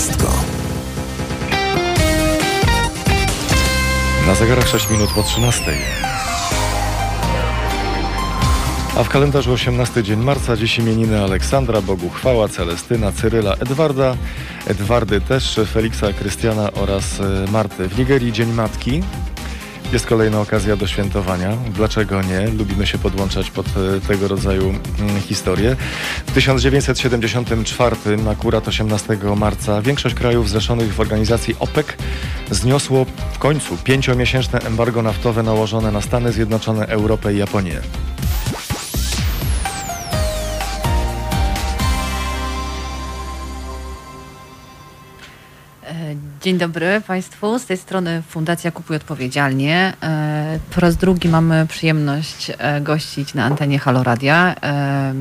wszystko. Na zegarach 6 minut po 13. A w kalendarzu 18 dzień marca, dziś imieniny Aleksandra, Bogu chwała, Celestyna, Cyryla, Edwarda, Edwardy też, Feliksa, Krystiana oraz e, Marty. W Nigerii Dzień Matki. Jest kolejna okazja do świętowania. Dlaczego nie? Lubimy się podłączać pod e, tego rodzaju mm, historie. W 1974, akurat 18 marca, większość krajów zrzeszonych w organizacji OPEC zniosło w końcu pięciomiesięczne embargo naftowe nałożone na Stany Zjednoczone, Europę i Japonię. Dzień dobry Państwu. Z tej strony Fundacja Kupuj Odpowiedzialnie. E, po raz drugi mamy przyjemność e, gościć na antenie Halo Radia. E,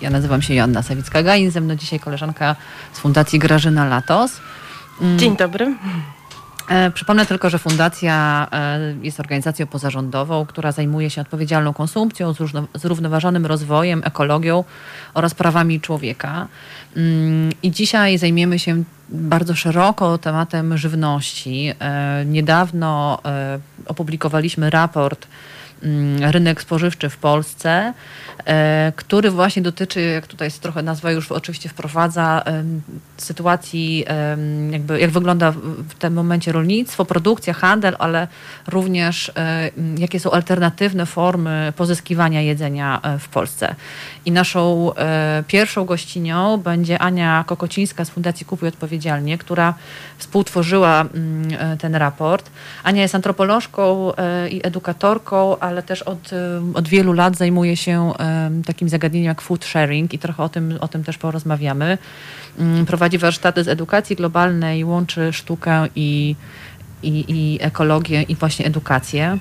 ja nazywam się Joanna Sawicka-Gain. Ze mną dzisiaj koleżanka z Fundacji Grażyna Latos. Mm. Dzień dobry. Przypomnę tylko, że Fundacja jest organizacją pozarządową, która zajmuje się odpowiedzialną konsumpcją, zrównoważonym rozwojem, ekologią oraz prawami człowieka. Mm, I dzisiaj zajmiemy się bardzo szeroko tematem żywności. E, niedawno e, opublikowaliśmy raport Rynek spożywczy w Polsce, e, który właśnie dotyczy, jak tutaj trochę nazwa już oczywiście wprowadza, sytuacji, jakby jak wygląda w tym momencie rolnictwo, produkcja, handel, ale również jakie są alternatywne formy pozyskiwania jedzenia w Polsce. I naszą pierwszą gościnią będzie Ania Kokocińska z Fundacji Kupuj Odpowiedzialnie która współtworzyła mm, e, ten raport. Ania jest antropolożką e, i edukatorką, ale też od, od wielu lat zajmuje się takim zagadnieniem jak food sharing i trochę o tym, o tym też porozmawiamy. Mm, prowadzi warsztaty z edukacji globalnej, łączy sztukę i, i, i ekologię i właśnie edukację.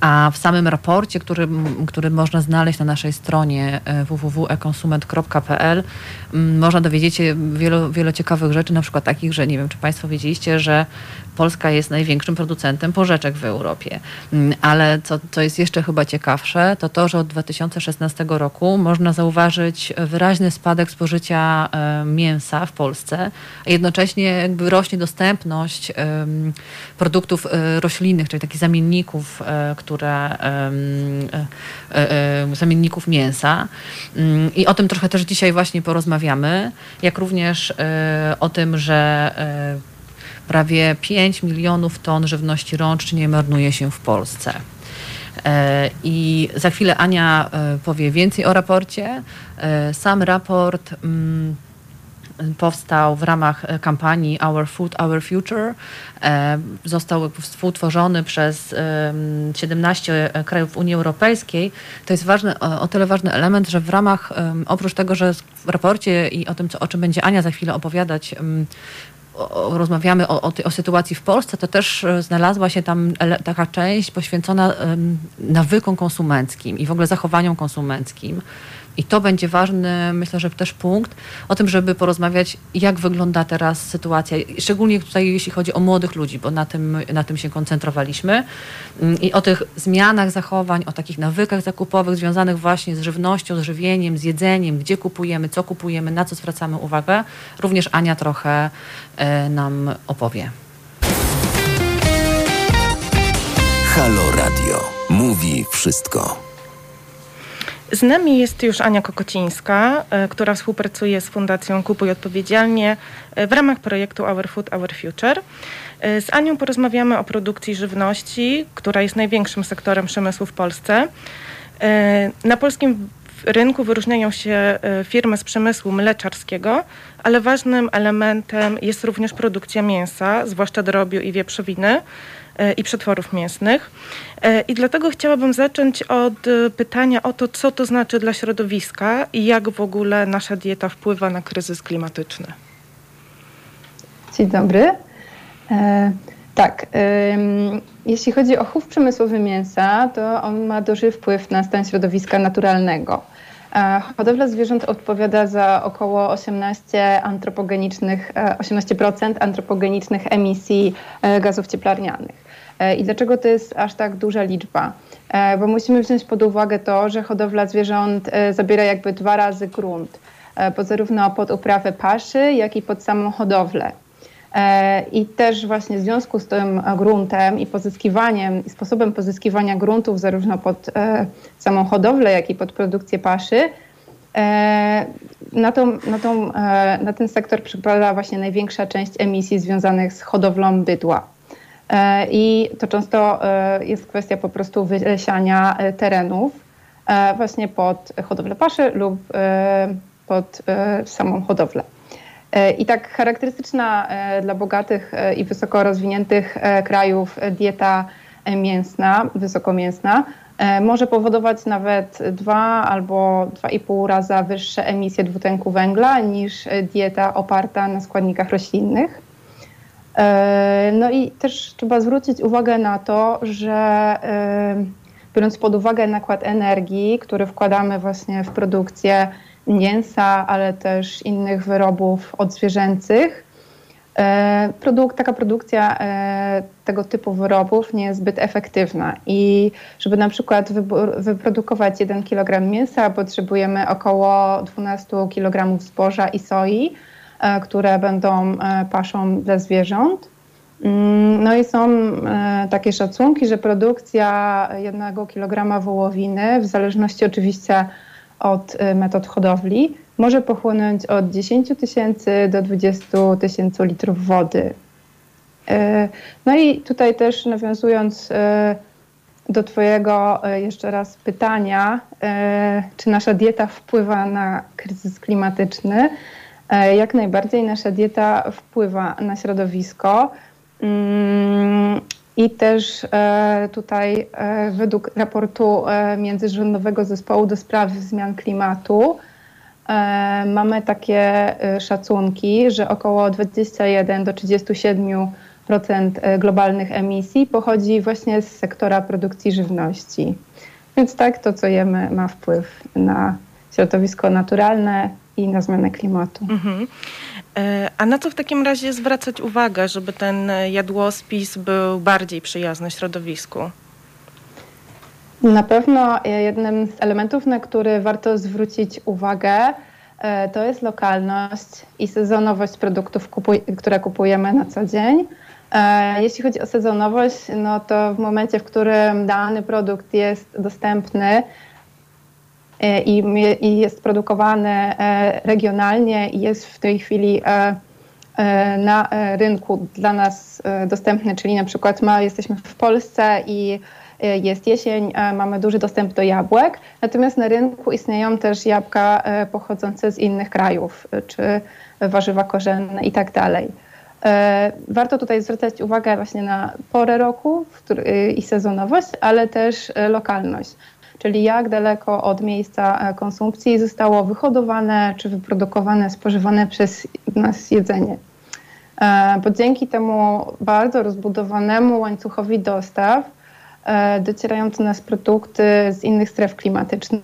A w samym raporcie, który, który można znaleźć na naszej stronie e, www.ekonsument.pl można dowiedzieć się wielu, wielu ciekawych rzeczy, na przykład takich, że nie wiem, czy Państwo wiedzieliście, że Polska jest największym producentem porzeczek w Europie. Ale co, co jest jeszcze chyba ciekawsze, to to, że od 2016 roku można zauważyć wyraźny spadek spożycia e, mięsa w Polsce, a jednocześnie jakby rośnie dostępność produktów e, roślinnych, czyli takich zamienników, które zamienników mięsa. Mm, I o tym trochę też dzisiaj właśnie porozmawiamy, jak również o tym, że prawie 5 milionów ton żywności rącznie marnuje się w Polsce. E, I za chwilę Ania e, powie więcej o raporcie. E, sam raport mm, powstał w ramach kampanii Our Food, Our Future. Został współtworzony przez 17 krajów Unii Europejskiej. To jest ważny, o tyle ważny element, że w ramach, oprócz tego, że w raporcie i o tym, co, o czym będzie Ania za chwilę opowiadać, rozmawiamy o, o, o, sytuacji w Polsce, to też e, znalazła się tam taka część poświęcona nawykom konsumenckim i w ogóle zachowaniom konsumenckim. I to będzie ważny, myślę, że też punkt o tym, żeby porozmawiać, jak wygląda teraz sytuacja, szczególnie tutaj jeśli chodzi o młodych ludzi, bo na tym, na tym się koncentrowaliśmy. Mm, I o tych zmianach zachowań, o takich nawykach zakupowych związanych właśnie z żywnością, z żywieniem, z jedzeniem, gdzie kupujemy, co kupujemy, na co zwracamy uwagę. Również Ania trochę e, nam opowie. Halo Radio. Mówi wszystko. Z nami jest już Ania Kokocińska, e, która współpracuje z Fundacją Kupuj Odpowiedzialnie e, w ramach projektu Our Food, Our Future. E, z Anią porozmawiamy o produkcji żywności, która jest największym sektorem przemysłu w Polsce. Na polskim rynku wyróżniają się firmy z przemysłu mleczarskiego, ale ważnym elementem jest również produkcja mięsa, zwłaszcza drobiu i wieprzowiny. E, i przetworów mięsnych. E, I dlatego chciałabym zacząć od e, pytania o to, co to znaczy dla środowiska i jak w ogóle nasza dieta wpływa na kryzys klimatyczny. Dzień dobry. E, tak, jeśli chodzi o chów przemysłowy mięsa, to on ma duży wpływ na stan środowiska naturalnego. Hodowla zwierząt odpowiada za około 18 antropogenicznych, 18% antropogenicznych emisji gazów cieplarnianych. E, I dlaczego to jest aż tak duża liczba? E, bo musimy wziąć pod uwagę to, że hodowla zwierząt e, zabiera jakby dwa razy grunt. zarówno pod uprawę paszy, jak i pod samą hodowlę. I też właśnie w związku z tym gruntem i pozyskiwaniem, i sposobem pozyskiwania gruntów zarówno pod samą hodowlę, jak i pod produkcję paszy, na, tą, na, tą, na ten sektor przypada właśnie największa część emisji związanych z hodowlą bydła. E, I to często e, jest kwestia po prostu wylesiania e, terenów właśnie pod hodowlę paszy lub pod samą hodowlę. I tak charakterystyczna dla bogatych i wysoko rozwiniętych krajów dieta mięsna, wysokomięsna, może powodować nawet dwa albo dwa i pół raza wyższe emisje dwutlenku węgla niż dieta oparta na składnikach roślinnych. E, no i też trzeba zwrócić uwagę na to, że e, biorąc pod uwagę nakład energii, który wkładamy właśnie w produkcję mięsa, ale też innych wyrobów odzwierzęcych, e, produkt, taka produkcja tego typu wyrobów nie jest zbyt efektywna. I żeby na przykład wyprodukować 1 kg mięsa potrzebujemy około 12 kg zboża i soi, które będą e, paszą dla zwierząt. Mm, no i są e, takie szacunki, że produkcja jednego kilograma wołowiny, w zależności oczywiście od metod hodowli, może pochłonąć od 10 tysięcy do 20 tysięcy litrów wody. No i tutaj też nawiązując do Twojego jeszcze raz pytania, czy nasza dieta wpływa na kryzys klimatyczny, E, jak najbardziej nasza dieta wpływa na środowisko. Mm, I też e, tutaj e, według raportu Międzyrządowego Zespołu do Spraw Zmian Klimatu mamy takie szacunki, że około 21 do 37% globalnych emisji pochodzi właśnie z sektora produkcji żywności. Więc tak, to co jemy ma wpływ na środowisko naturalne, i na zmianę klimatu. Mhm. E, a na co w takim razie zwracać uwagę, żeby ten jadłospis był bardziej przyjazny środowisku? Na pewno jednym z elementów, na który warto zwrócić uwagę, e, to jest lokalność i sezonowość produktów, które kupujemy na co dzień. E, jeśli chodzi o sezonowość, no to w momencie, w którym dany produkt jest dostępny E, i, i jest produkowany e, regionalnie i jest w tej chwili e, na rynku dla nas dostępny, czyli na przykład ma, jesteśmy w Polsce i jest jesień, mamy duży dostęp do jabłek, natomiast na rynku istnieją też jabłka pochodzące z innych krajów, czy warzywa korzenne i tak dalej. Warto tutaj zwracać uwagę właśnie na porę roku i sezonowość, ale też lokalność czyli jak daleko od miejsca e, konsumpcji zostało wyhodowane czy wyprodukowane, spożywane przez nas jedzenie. E, bo dzięki temu bardzo rozbudowanemu łańcuchowi dostaw e, docierają do nas produkty z innych stref klimatycznych.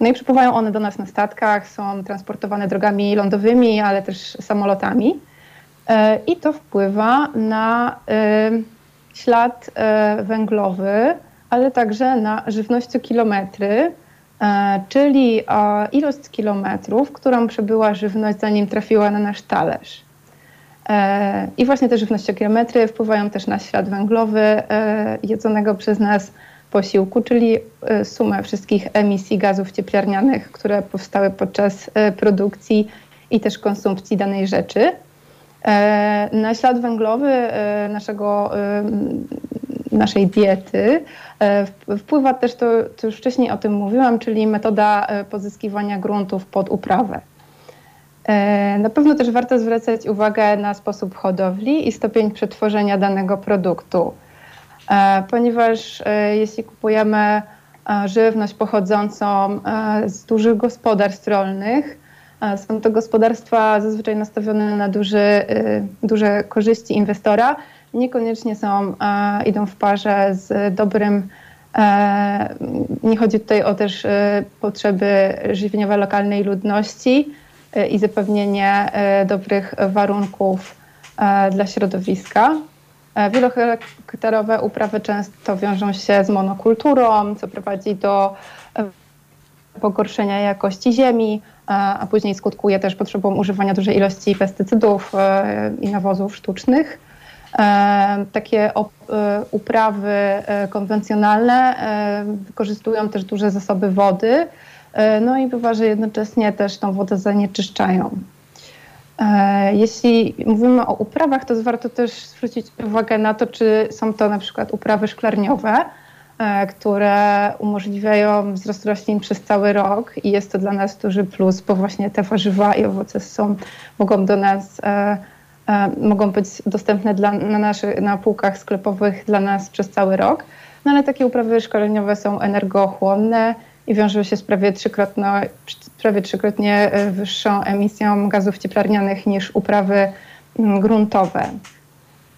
No i przypływają one do nas na statkach, są transportowane drogami lądowymi, ale też samolotami. I to wpływa na ślad węglowy ale także na żywnościokilometry, e, czyli ilość kilometrów, którą przebyła żywność, zanim trafiła na nasz talerz. E, I właśnie te żywnościokilometry wpływają też na ślad węglowy e, jedzonego przez nas posiłku, czyli sumę wszystkich emisji gazów cieplarnianych, które powstały podczas produkcji i też konsumpcji danej rzeczy. Na ślad węglowy naszego naszej diety e, wpływa też to, co już wcześniej o tym mówiłam, czyli metoda e, pozyskiwania gruntów pod uprawę. E, na pewno też warto zwracać uwagę na sposób hodowli i stopień przetworzenia danego produktu, ponieważ jeśli kupujemy żywność pochodzącą z dużych gospodarstw rolnych, są to gospodarstwa zazwyczaj nastawione na duży, duże korzyści inwestora, niekoniecznie są, e, idą w parze z dobrym e, nie chodzi tutaj o też e, potrzeby żywieniowe lokalnej ludności i zapewnienie dobrych warunków dla środowiska. Wielohektarowe uprawy często wiążą się z monokulturą, co prowadzi do pogorszenia jakości ziemi a później skutkuje też potrzebą używania dużej ilości pestycydów i nawozów sztucznych. Takie uprawy konwencjonalne wykorzystują też duże zasoby wody, no i bywa, że jednocześnie też tą wodę zanieczyszczają. E, jeśli mówimy o uprawach, to warto też zwrócić uwagę na to, czy są to na przykład uprawy szklarniowe, e, które umożliwiają wzrost roślin przez cały rok i jest to dla nas duży plus, bo właśnie te warzywa i owoce są, mogą do nas, e, mogą być dostępne dla, na, naszych, na półkach sklepowych dla nas przez cały rok. No ale takie uprawy szkoleniowe są energochłonne, i wiążą się z prawie trzykrotnie, prawie trzykrotnie e, wyższą emisją gazów cieplarnianych niż uprawy gruntowe.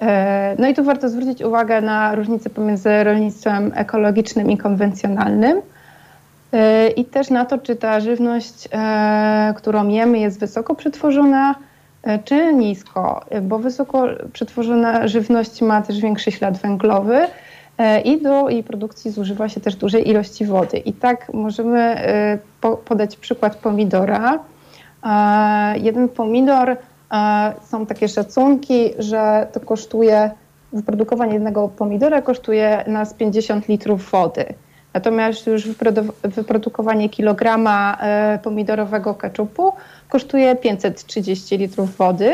E, no i tu warto zwrócić uwagę na różnicę pomiędzy rolnictwem ekologicznym i konwencjonalnym e, i też na to, czy ta żywność, którą jemy, jest wysoko przetworzona, czy nisko, bo wysoko przetworzona żywność ma też większy ślad węglowy, E, i do jej produkcji zużywa się też dużej ilości wody. I tak możemy e, podać przykład pomidora. E, jeden pomidor, są takie szacunki, że to kosztuje, wyprodukowanie jednego pomidora kosztuje nas 50 litrów wody. Natomiast już wyprodukowanie kilograma pomidorowego keczupu kosztuje 530 litrów wody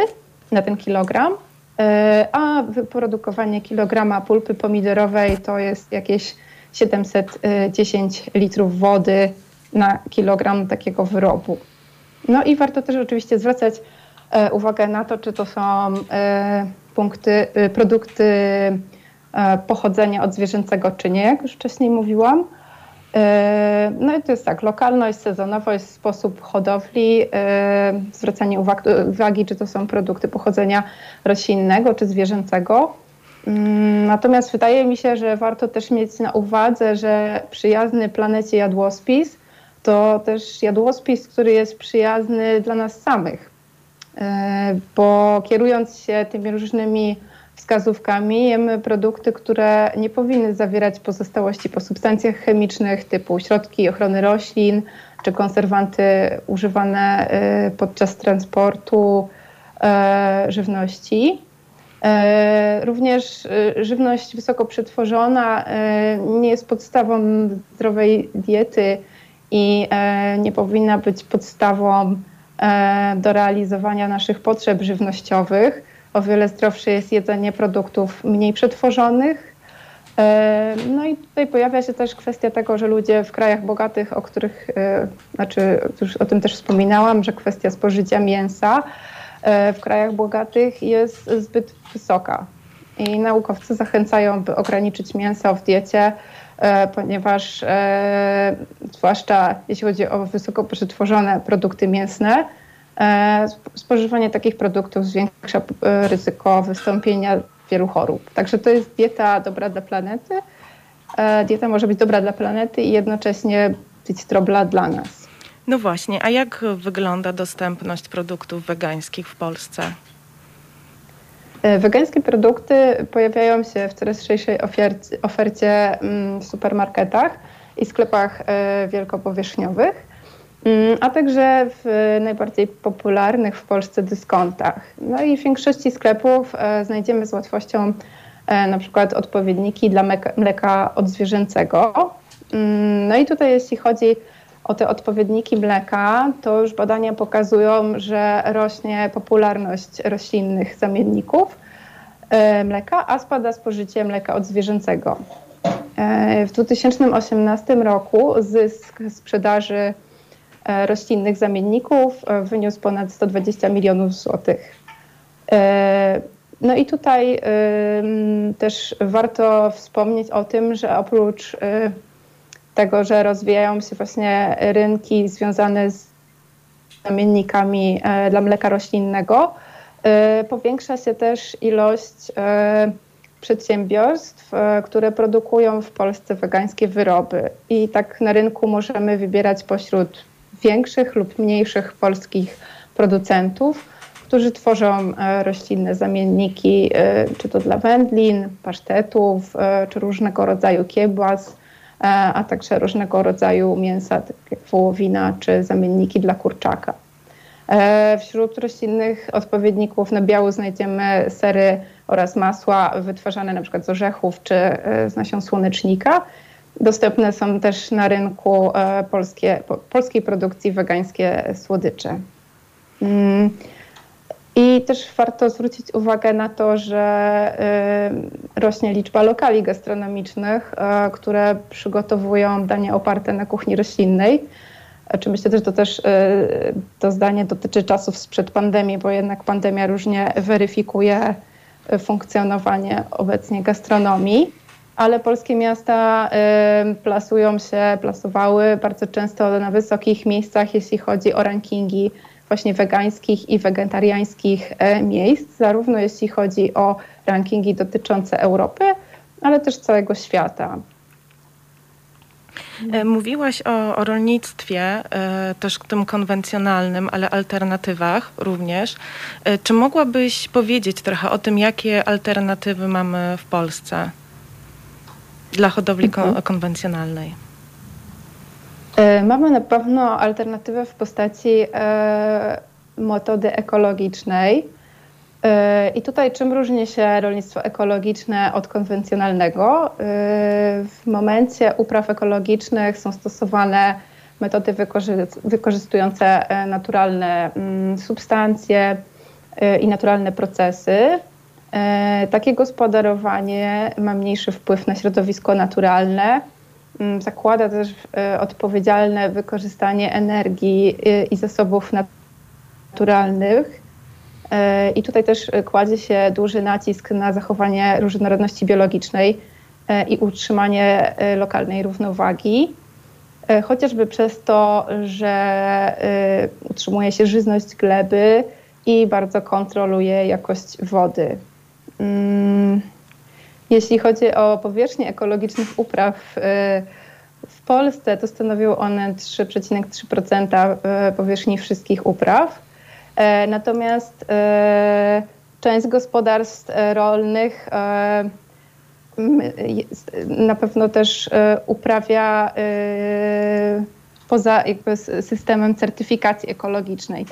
na ten kilogram. E, a wyprodukowanie kilograma pulpy pomidorowej to jest jakieś 710 litrów wody na kilogram takiego wyrobu. No i warto też oczywiście zwracać e, uwagę na to, czy to są e, punkty, produkty pochodzenia od zwierzęcego, czy nie, jak już wcześniej mówiłam. E, no i to jest tak, lokalność, sezonowość, sposób hodowli, e, zwracanie uwagi, czy to są produkty pochodzenia roślinnego czy zwierzęcego. Mm, natomiast wydaje mi się, że warto też mieć na uwadze, że przyjazny planecie jadłospis to też jadłospis, który jest przyjazny dla nas samych. E, bo kierując się tymi różnymi wskazówkami jemy produkty, które nie powinny zawierać pozostałości po substancjach chemicznych typu środki ochrony roślin czy konserwanty używane y, podczas transportu y, żywności. Również żywność wysoko przetworzona nie jest podstawą zdrowej diety i nie powinna być podstawą do realizowania naszych potrzeb żywnościowych o wiele zdrowsze jest jedzenie produktów mniej przetworzonych. E, no i tutaj pojawia się też kwestia tego, że ludzie w krajach bogatych, o których, e, znaczy już o tym też wspominałam, że kwestia spożycia mięsa e, w krajach bogatych jest zbyt wysoka. I naukowcy zachęcają, by ograniczyć mięso w diecie, ponieważ zwłaszcza jeśli chodzi o wysoko przetworzone produkty mięsne, E, spożywanie takich produktów zwiększa e, ryzyko wystąpienia wielu chorób. Także to jest dieta dobra dla planety. E, dieta może być dobra dla planety i jednocześnie być dobra dla nas. No właśnie, a jak wygląda dostępność produktów wegańskich w Polsce? Wegańskie produkty pojawiają się w coraz szerszej ofercie, ofercie mm, w supermarketach i sklepach wielkopowierzchniowych. Mm, a także w najbardziej popularnych w Polsce dyskontach. No i w większości sklepów e, znajdziemy z łatwością e, na przykład odpowiedniki dla mleka odzwierzęcego. Mm, no i tutaj jeśli chodzi o te odpowiedniki mleka, to już badania pokazują, że rośnie popularność roślinnych zamienników e, mleka, a spada spożycie mleka odzwierzęcego. W 2018 roku zysk sprzedaży E, roślinnych zamienników e, wyniósł ponad 120 milionów złotych. E, no i tutaj też warto wspomnieć o tym, że oprócz tego, że rozwijają się właśnie rynki związane z zamiennikami dla mleka roślinnego, powiększa się też ilość przedsiębiorstw, które produkują w Polsce wegańskie wyroby. I tak na rynku możemy wybierać pośród większych lub mniejszych polskich producentów, którzy tworzą e, roślinne zamienniki, e, czy to dla wędlin, pasztetów, e, czy różnego rodzaju kiełbas, a także różnego rodzaju mięsa, tak jak wołowina czy zamienniki dla kurczaka. Wśród roślinnych odpowiedników na biału znajdziemy sery oraz masła wytwarzane przykład z orzechów czy z nasion słonecznika. Dostępne są też na rynku polskie, polskiej produkcji wegańskie słodycze. I też warto zwrócić uwagę na to, że y, rośnie liczba lokali gastronomicznych, y, które przygotowują dania oparte na kuchni roślinnej. Czy myślę że to też y, to zdanie dotyczy czasów sprzed pandemii, bo jednak pandemia różnie weryfikuje funkcjonowanie obecnie gastronomii. Ale polskie miasta plasują się, plasowały bardzo często na wysokich miejscach, jeśli chodzi o rankingi właśnie wegańskich i wegetariańskich e, miejsc, zarówno jeśli chodzi o rankingi dotyczące Europy, ale też całego świata. E, mówiłaś o, o rolnictwie, e, też tym konwencjonalnym, ale alternatywach również. Czy mogłabyś powiedzieć trochę o tym, jakie alternatywy mamy w Polsce dla hodowli mhm. konwencjonalnej? E, mamy na pewno alternatywę w postaci e, metody ekologicznej. E, I tutaj czym różni się rolnictwo ekologiczne od konwencjonalnego? W momencie upraw ekologicznych są stosowane metody wykorzystujące naturalne mm, substancje i naturalne procesy. Takie gospodarowanie ma mniejszy wpływ na środowisko naturalne, zakłada też e, odpowiedzialne wykorzystanie energii e, i zasobów naturalnych. E, I tutaj też kładzie się duży nacisk na zachowanie różnorodności biologicznej i utrzymanie lokalnej równowagi. Chociażby przez to, że utrzymuje się żyzność gleby i bardzo kontroluje jakość wody. Jeśli chodzi o powierzchnię ekologicznych upraw y, w Polsce, to stanowią one 3,3% y, powierzchni wszystkich upraw. E, natomiast e, część gospodarstw rolnych e, na pewno też uprawia poza jakby systemem certyfikacji ekologicznej.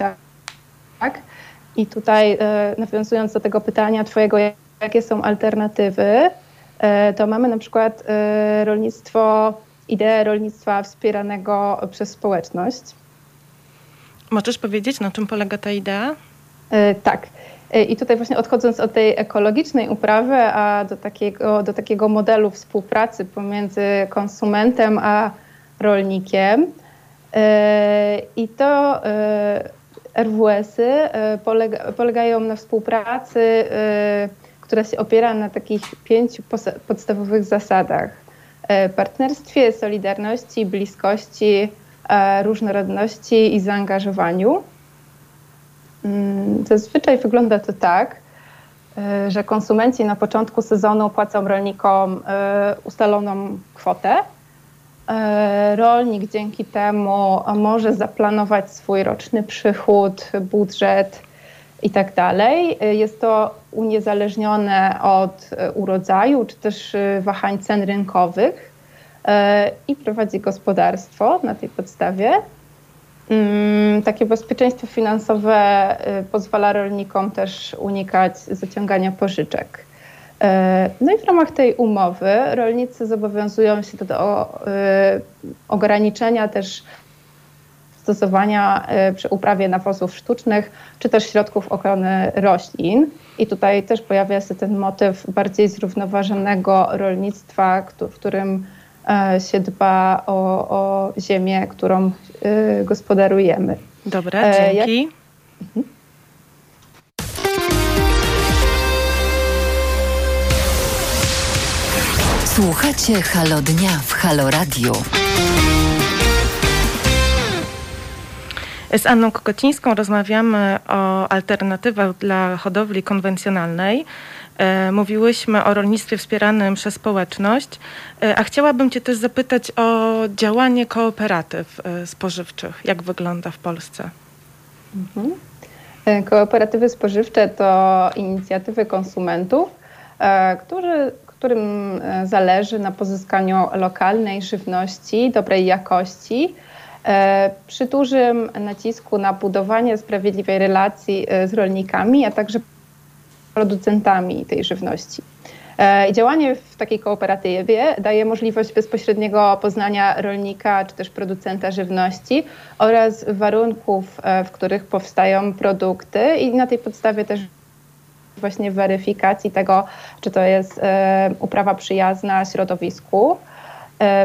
Tak? I tutaj nawiązując do tego pytania Twojego, jakie są alternatywy, e, to mamy na przykład e, rolnictwo, ideę rolnictwa wspieranego przez społeczność. Możesz powiedzieć, na czym polega ta idea? E, tak. I tutaj właśnie odchodząc od tej ekologicznej uprawy, a do takiego, do takiego modelu współpracy pomiędzy konsumentem a rolnikiem. I to RWS-y polega, polegają na współpracy która się opiera na takich pięciu podstawowych zasadach: e, partnerstwie, solidarności, bliskości, e, różnorodności i zaangażowaniu. Mm, zazwyczaj wygląda to tak, e, że konsumenci na początku sezonu płacą rolnikom ustaloną kwotę. Rolnik dzięki temu może zaplanować swój roczny przychód, budżet i tak dalej. Jest to uniezależnione od e, urodzaju czy też e, wahań cen rynkowych i prowadzi gospodarstwo na tej podstawie. Mm, takie bezpieczeństwo finansowe pozwala rolnikom też unikać zaciągania pożyczek. No i w ramach tej umowy rolnicy zobowiązują się do ograniczenia też stosowania e, przy uprawie nawozów sztucznych, czy też środków ochrony roślin. I tutaj też pojawia się ten motyw bardziej zrównoważonego rolnictwa, w którym e, się dba o, o ziemię, którą e, gospodarujemy. Dobra, dzięki. Jak... Mhm. Słuchacie Halo Dnia w Halo Radio. Z Anną Kokocińską rozmawiamy o alternatywach dla hodowli konwencjonalnej. E, mówiłyśmy o rolnictwie wspieranym przez społeczność, e, a chciałabym Cię też zapytać o działanie kooperatyw e, spożywczych. Jak wygląda w Polsce? Mhm. Kooperatywy spożywcze to inicjatywy konsumentów, którzy którym zależy na pozyskaniu lokalnej żywności dobrej jakości, przy dużym nacisku na budowanie sprawiedliwej relacji z rolnikami, a także producentami tej żywności. E, działanie w takiej kooperatywie daje możliwość bezpośredniego poznania rolnika czy też producenta żywności oraz warunków, e, w których powstają produkty i na tej podstawie też właśnie weryfikacji tego, czy to jest e, uprawa przyjazna środowisku.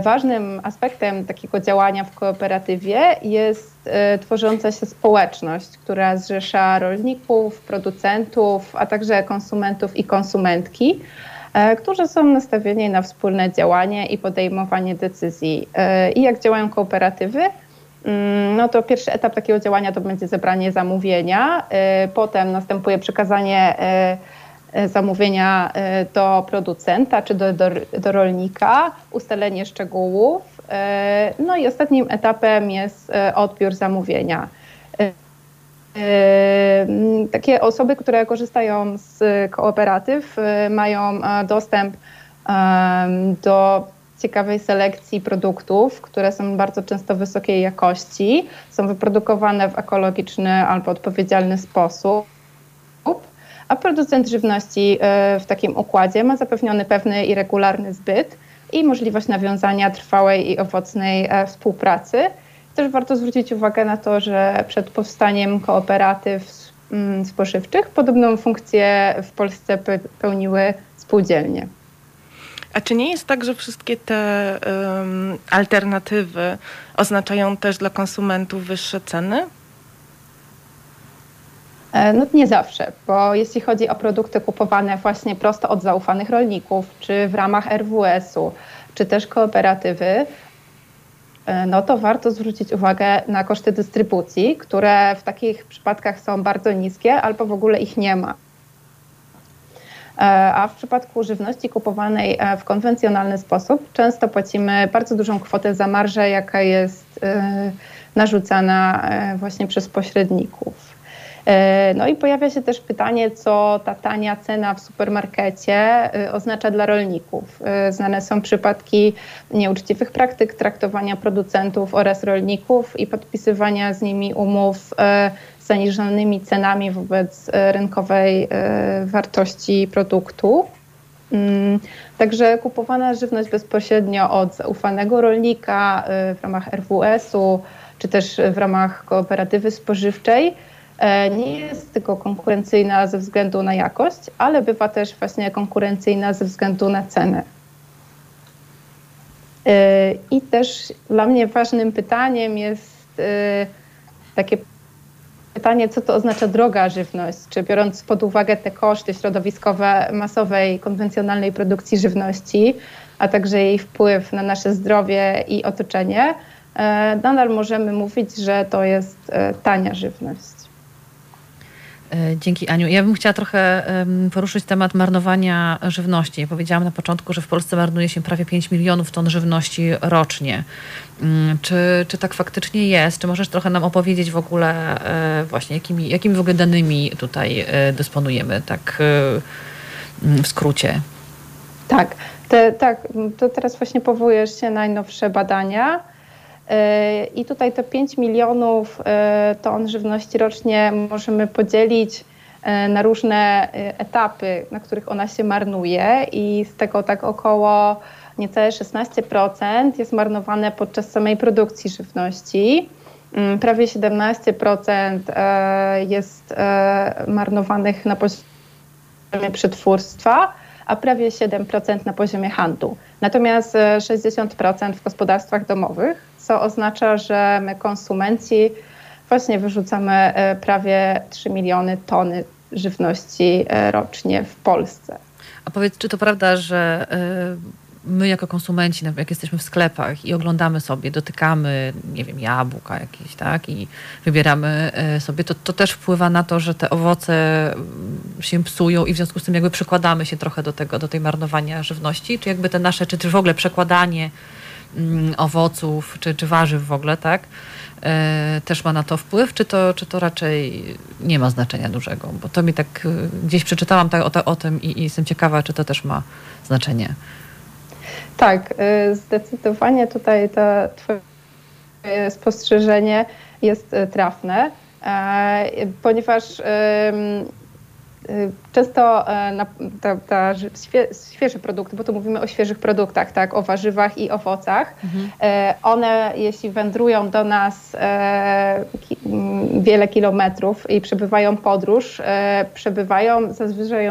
Ważnym aspektem takiego działania w kooperatywie jest tworząca się społeczność, która zrzesza rolników, producentów, a także konsumentów i konsumentki. E, którzy są nastawieni na wspólne działanie i podejmowanie decyzji. E, I jak działają kooperatywy? Mm, no to pierwszy etap takiego działania to będzie zebranie zamówienia, e, potem następuje przekazanie zamówienia do producenta czy do, do, do rolnika, ustalenie szczegółów. No i ostatnim etapem jest odbiór zamówienia. Takie osoby, które korzystają z kooperatyw, mają e, dostęp do ciekawej selekcji produktów, które są bardzo często wysokiej jakości, są wyprodukowane w ekologiczny albo odpowiedzialny sposób. A producent żywności y, w takim układzie ma zapewniony pewny i regularny zbyt i możliwość nawiązania trwałej i owocnej e, współpracy też warto zwrócić uwagę na to, że przed powstaniem kooperatyw mm, spożywczych podobną funkcję w Polsce pełniły spółdzielnie. A czy nie jest tak, że wszystkie te um, alternatywy oznaczają też dla konsumentów wyższe ceny? E, no nie zawsze, bo jeśli chodzi o produkty kupowane właśnie prosto od zaufanych rolników, czy w ramach RWS-u, czy też kooperatywy, E, no to warto zwrócić uwagę na koszty dystrybucji, które w takich przypadkach są bardzo niskie albo w ogóle ich nie ma. E, a w przypadku żywności kupowanej w konwencjonalny sposób często płacimy bardzo dużą kwotę za marżę, jaka jest narzucana właśnie przez pośredników. E, no i pojawia się też pytanie, co ta tania cena w supermarkecie e, oznacza dla rolników. E, znane są przypadki nieuczciwych praktyk traktowania producentów oraz rolników i podpisywania z nimi umów zaniżonymi cenami wobec rynkowej wartości produktu. Mm, także kupowana żywność bezpośrednio od zaufanego rolnika w ramach RWS-u czy też w ramach kooperatywy spożywczej nie jest tylko konkurencyjna ze względu na jakość, ale bywa też właśnie konkurencyjna ze względu na cenę. E, I też dla mnie ważnym pytaniem jest e, takie pytanie, co to oznacza droga żywność? Czy biorąc pod uwagę te koszty środowiskowe masowej, konwencjonalnej produkcji żywności, a także jej wpływ na nasze zdrowie i otoczenie, nadal możemy mówić, że to jest tania żywność. E, dzięki Aniu. Ja bym chciała trochę poruszyć temat marnowania żywności. Ja powiedziałam na początku, że w Polsce marnuje się prawie 5 milionów ton żywności rocznie. Mm, czy, czy tak faktycznie jest? Czy możesz trochę nam opowiedzieć w ogóle e, właśnie, jakimi, jakimi w ogóle danymi tutaj e, dysponujemy, tak mm, w skrócie? Tak, te, tak, to teraz właśnie powołujesz się na najnowsze badania i tutaj te 5 milionów e, ton żywności rocznie możemy podzielić e, na różne e, etapy, na których ona się marnuje i z tego tak około niecałe 16% jest marnowane podczas samej produkcji żywności. Mm, prawie 17% jest marnowanych na poziomie przetwórstwa, a prawie 7% na poziomie handlu. Natomiast 60% w gospodarstwach domowych co oznacza, że my konsumenci właśnie wyrzucamy e, prawie 3 miliony tony żywności e, rocznie w Polsce. A powiedz, czy to prawda, że e, my jako konsumenci, jak jesteśmy w sklepach i oglądamy sobie, dotykamy, nie wiem, jabłka jakieś, tak, i wybieramy sobie, to, to też wpływa na to, że te owoce mm, się psują i w związku z tym jakby przekładamy się trochę do tego, do tej marnowania żywności, czy jakby te nasze, czy, czy w ogóle przekładanie owoców czy, czy warzyw w ogóle, tak? E, też ma na to wpływ, czy to, czy to raczej nie ma znaczenia dużego? Bo to mi tak e, gdzieś przeczytałam tak, o, o tym i, i jestem ciekawa, czy to też ma znaczenie. Tak, e, zdecydowanie tutaj to Twoje spostrzeżenie jest trafne, ponieważ często e, ta, ta świeże produkty, bo tu mówimy o świeżych produktach, tak, o warzywach i owocach, mhm. E, one jeśli wędrują do nas e, wiele kilometrów i przebywają podróż, przebywają zazwyczaj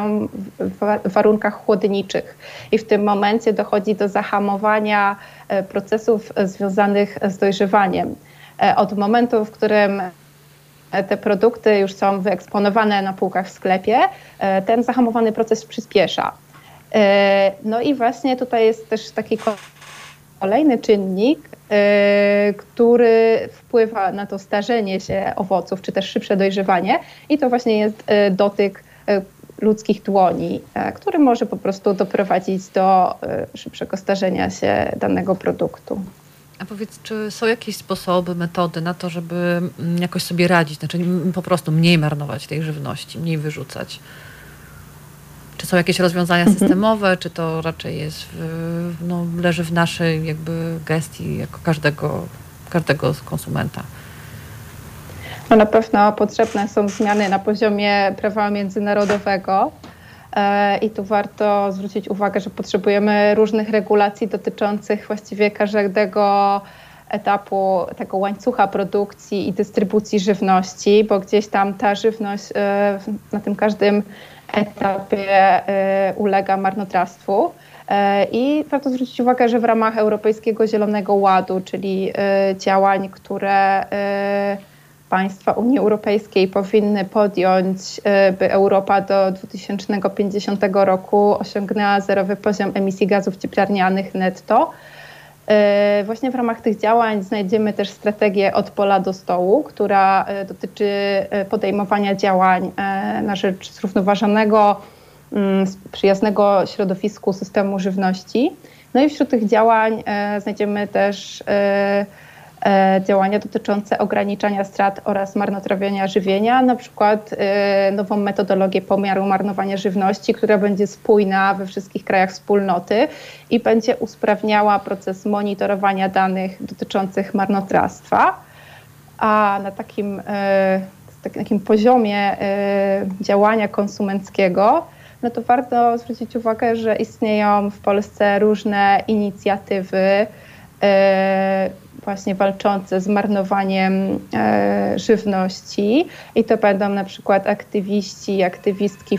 w warunkach chłodniczych i w tym momencie dochodzi do zahamowania procesów związanych z dojrzewaniem. Od momentu, w którym te produkty już są wyeksponowane na półkach w sklepie, e, ten zahamowany proces przyspiesza. E, no i właśnie tutaj jest też taki kolejny czynnik, e, który wpływa na to starzenie się owoców, czy też szybsze dojrzewanie, i to właśnie jest dotyk ludzkich dłoni, który może po prostu doprowadzić do szybszego starzenia się danego produktu. A powiedz, czy są jakieś sposoby, metody na to, żeby mm, jakoś sobie radzić, znaczy po prostu mniej marnować tej żywności, mniej wyrzucać? Czy są jakieś rozwiązania mhm. systemowe, czy to raczej jest w, no, leży w naszej jakby gestii jako każdego, każdego konsumenta? No na pewno potrzebne są zmiany na poziomie prawa międzynarodowego. E, I tu warto zwrócić uwagę, że potrzebujemy różnych regulacji dotyczących właściwie każdego etapu tego łańcucha produkcji i dystrybucji żywności, bo gdzieś tam ta żywność e, na tym każdym etapie e, ulega marnotrawstwu. I warto zwrócić uwagę, że w ramach Europejskiego Zielonego Ładu, czyli działań, które państwa Unii Europejskiej powinny podjąć, y, by Europa do 2050 roku osiągnęła zerowy poziom emisji gazów cieplarnianych netto. Y, właśnie w ramach tych działań znajdziemy też strategię od pola do stołu, która y, dotyczy podejmowania działań na rzecz zrównoważonego, mm, przyjaznego środowisku systemu żywności. No i wśród tych działań znajdziemy też E, działania dotyczące ograniczania strat oraz marnotrawienia żywienia, na przykład e, nową metodologię pomiaru marnowania żywności, która będzie spójna we wszystkich krajach wspólnoty i będzie usprawniała proces monitorowania danych dotyczących marnotrawstwa. A na takim, e, takim poziomie działania konsumenckiego, no to warto zwrócić uwagę, że istnieją w Polsce różne inicjatywy, właśnie walczące z marnowaniem e, żywności i to będą na przykład aktywiści, aktywistki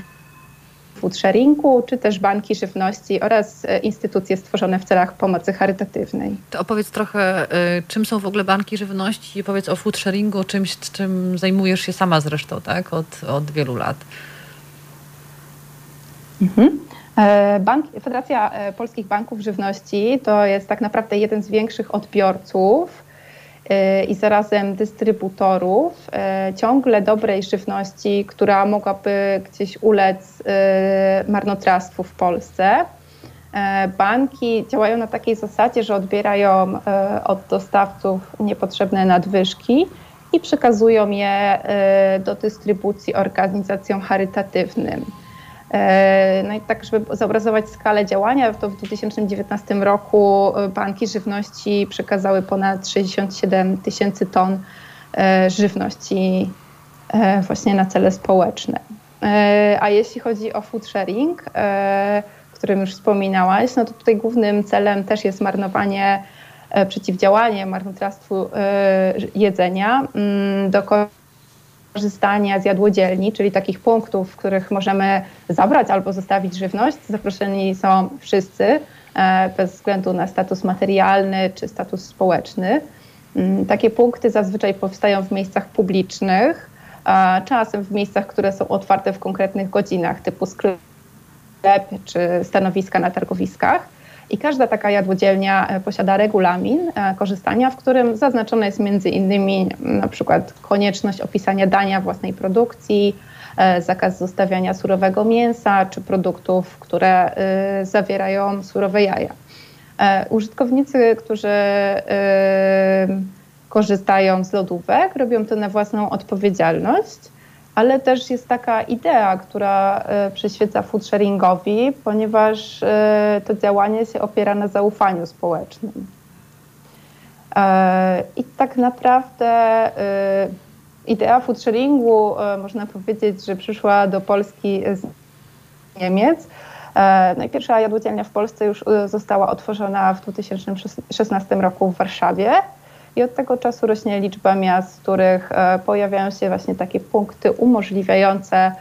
food sharingu, czy też banki żywności oraz e, instytucje stworzone w celach pomocy charytatywnej. To opowiedz trochę, e, czym są w ogóle banki żywności i powiedz o food sharingu, czymś, czym zajmujesz się sama zresztą, tak, od, od wielu lat. Mhm. E, bank, Federacja e, Polskich Banków Żywności to jest tak naprawdę jeden z większych odbiorców e, i zarazem dystrybutorów ciągle dobrej żywności, która mogłaby gdzieś ulec marnotrawstwu w Polsce. Banki działają na takiej zasadzie, że odbierają od dostawców niepotrzebne nadwyżki i przekazują je do dystrybucji organizacjom charytatywnym. E, no i tak, żeby zobrazować skalę działania, to w 2019 roku e, banki żywności przekazały ponad 67 tysięcy ton e, żywności właśnie na cele społeczne. A jeśli chodzi o food sharing, o którym już wspominałaś, no to tutaj głównym celem też jest marnowanie, przeciwdziałanie marnotrawstwu jedzenia mm, do korzystania z jadłodzielni, czyli takich punktów, w których możemy zabrać albo zostawić żywność. Zaproszeni są wszyscy, e, bez względu na status materialny czy status społeczny. Mm, takie punkty zazwyczaj powstają w miejscach publicznych, czasem w miejscach, które są otwarte w konkretnych godzinach, typu sklep czy stanowiska na targowiskach. I każda taka jadłodzielnia e, posiada regulamin e, korzystania, w którym zaznaczone jest między innymi na przykład konieczność opisania dania własnej produkcji, e, zakaz zostawiania surowego mięsa czy produktów, które zawierają surowe jaja. Użytkownicy, którzy korzystają z lodówek, robią to na własną odpowiedzialność, ale też jest taka idea, która przyświeca food sharingowi, ponieważ to działanie się opiera na zaufaniu społecznym. I tak naprawdę idea food sharingu, można powiedzieć, że przyszła do Polski z Niemiec. No jadłodzielnia w Polsce już została otworzona w 2016 roku w Warszawie. I od tego czasu rośnie liczba miast, w których pojawiają się właśnie takie punkty umożliwiające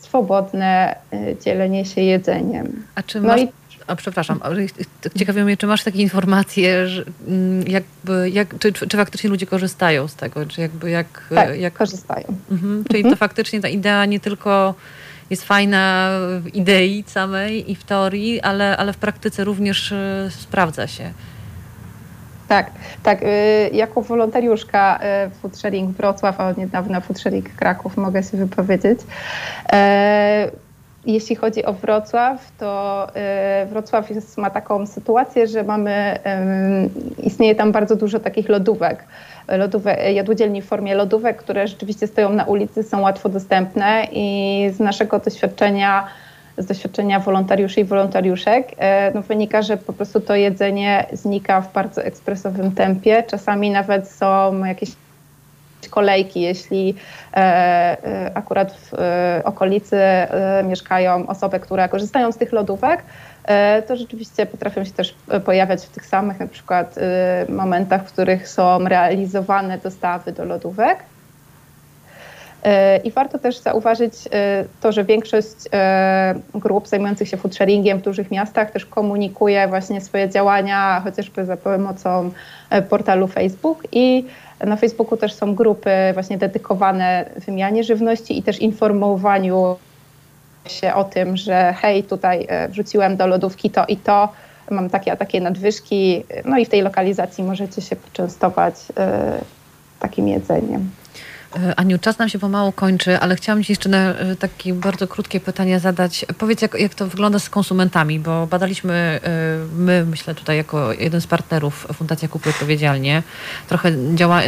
swobodne dzielenie się jedzeniem. A czy no masz... i a przepraszam, ciekawi mnie, czy masz takie informacje, że mm, jakby, jak, czy, czy faktycznie ludzie korzystają z tego? Czy jakby jak, tak, jak... korzystają. Mhm. Czyli mhm. to faktycznie ta idea nie tylko jest fajna w idei samej i w teorii, ale, ale w praktyce również y, sprawdza się. Tak, tak. Y, jako wolontariuszka y, Food Sharing Wrocław, a od niedawna Food Sharing Kraków mogę się wypowiedzieć. Jeśli chodzi o Wrocław, to y, Wrocław jest, ma taką sytuację, że mamy, istnieje tam bardzo dużo takich lodówek, lodówek, jadłodzielni w formie lodówek, które rzeczywiście stoją na ulicy, są łatwo dostępne i z naszego doświadczenia, z doświadczenia wolontariuszy i wolontariuszek, e, no wynika, że po prostu to jedzenie znika w bardzo ekspresowym tempie. Czasami nawet są jakieś kolejki, jeśli e, e, akurat w okolicy mieszkają osoby, które korzystają z tych lodówek, to rzeczywiście potrafią się też pojawiać w tych samych na przykład momentach, w których są realizowane dostawy do lodówek. I warto też zauważyć to, że większość grup zajmujących się foodsharingiem w dużych miastach też komunikuje właśnie swoje działania, chociażby za pomocą portalu Facebook i na Facebooku też są grupy właśnie dedykowane wymianie żywności i też informowaniu się o tym, że hej, tutaj e, wrzuciłem do lodówki to i to, mam takie a takie nadwyżki, no i w tej lokalizacji możecie się poczęstować e, takim jedzeniem. E, Aniu, czas nam się pomału kończy, ale chciałam Ci jeszcze na e, takie bardzo krótkie pytania zadać. Powiedz, jak, jak to wygląda z konsumentami, bo badaliśmy e, my, myślę tutaj jako jeden z partnerów Fundacja Kupuj Odpowiedzialnie, trochę działa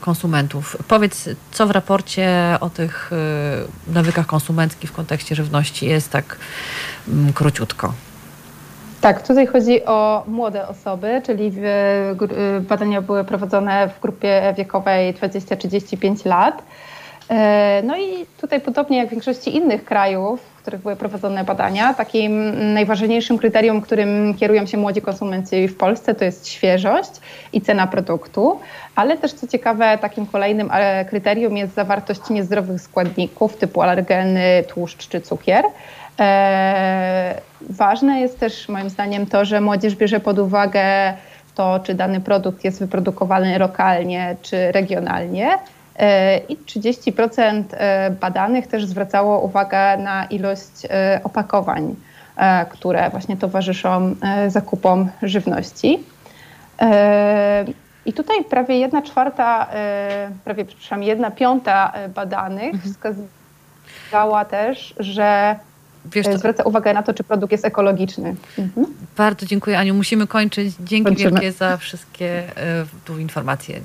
konsumentów. Powiedz, co w raporcie o tych nawykach konsumenckich w kontekście żywności jest tak mm, króciutko. Tak, tutaj chodzi o młode osoby, czyli badania były prowadzone w grupie wiekowej 20-35 lat. E, no i tutaj podobnie jak w większości innych krajów, w których były prowadzone badania, takim najważniejszym kryterium, którym kierują się młodzi konsumenci w Polsce, to jest świeżość i cena produktu, ale też co ciekawe, takim kolejnym e, kryterium jest zawartość niezdrowych składników typu alergeny, tłuszcz czy cukier. E, ważne jest też moim zdaniem to, że młodzież bierze pod uwagę to, czy dany produkt jest wyprodukowany lokalnie czy regionalnie. E, I 30% e, badanych też zwracało uwagę na ilość opakowań, które właśnie towarzyszą zakupom żywności. I tutaj prawie jedna czwarta, prawie przepraszam, jedna piąta badanych mhm. wskazała też, że Wiesz, to... zwraca uwagę na to, czy produkt jest ekologiczny. Mhm. Bardzo dziękuję Aniu. Musimy kończyć. Dzięki Kończymy. wielkie za wszystkie y, tu informacje.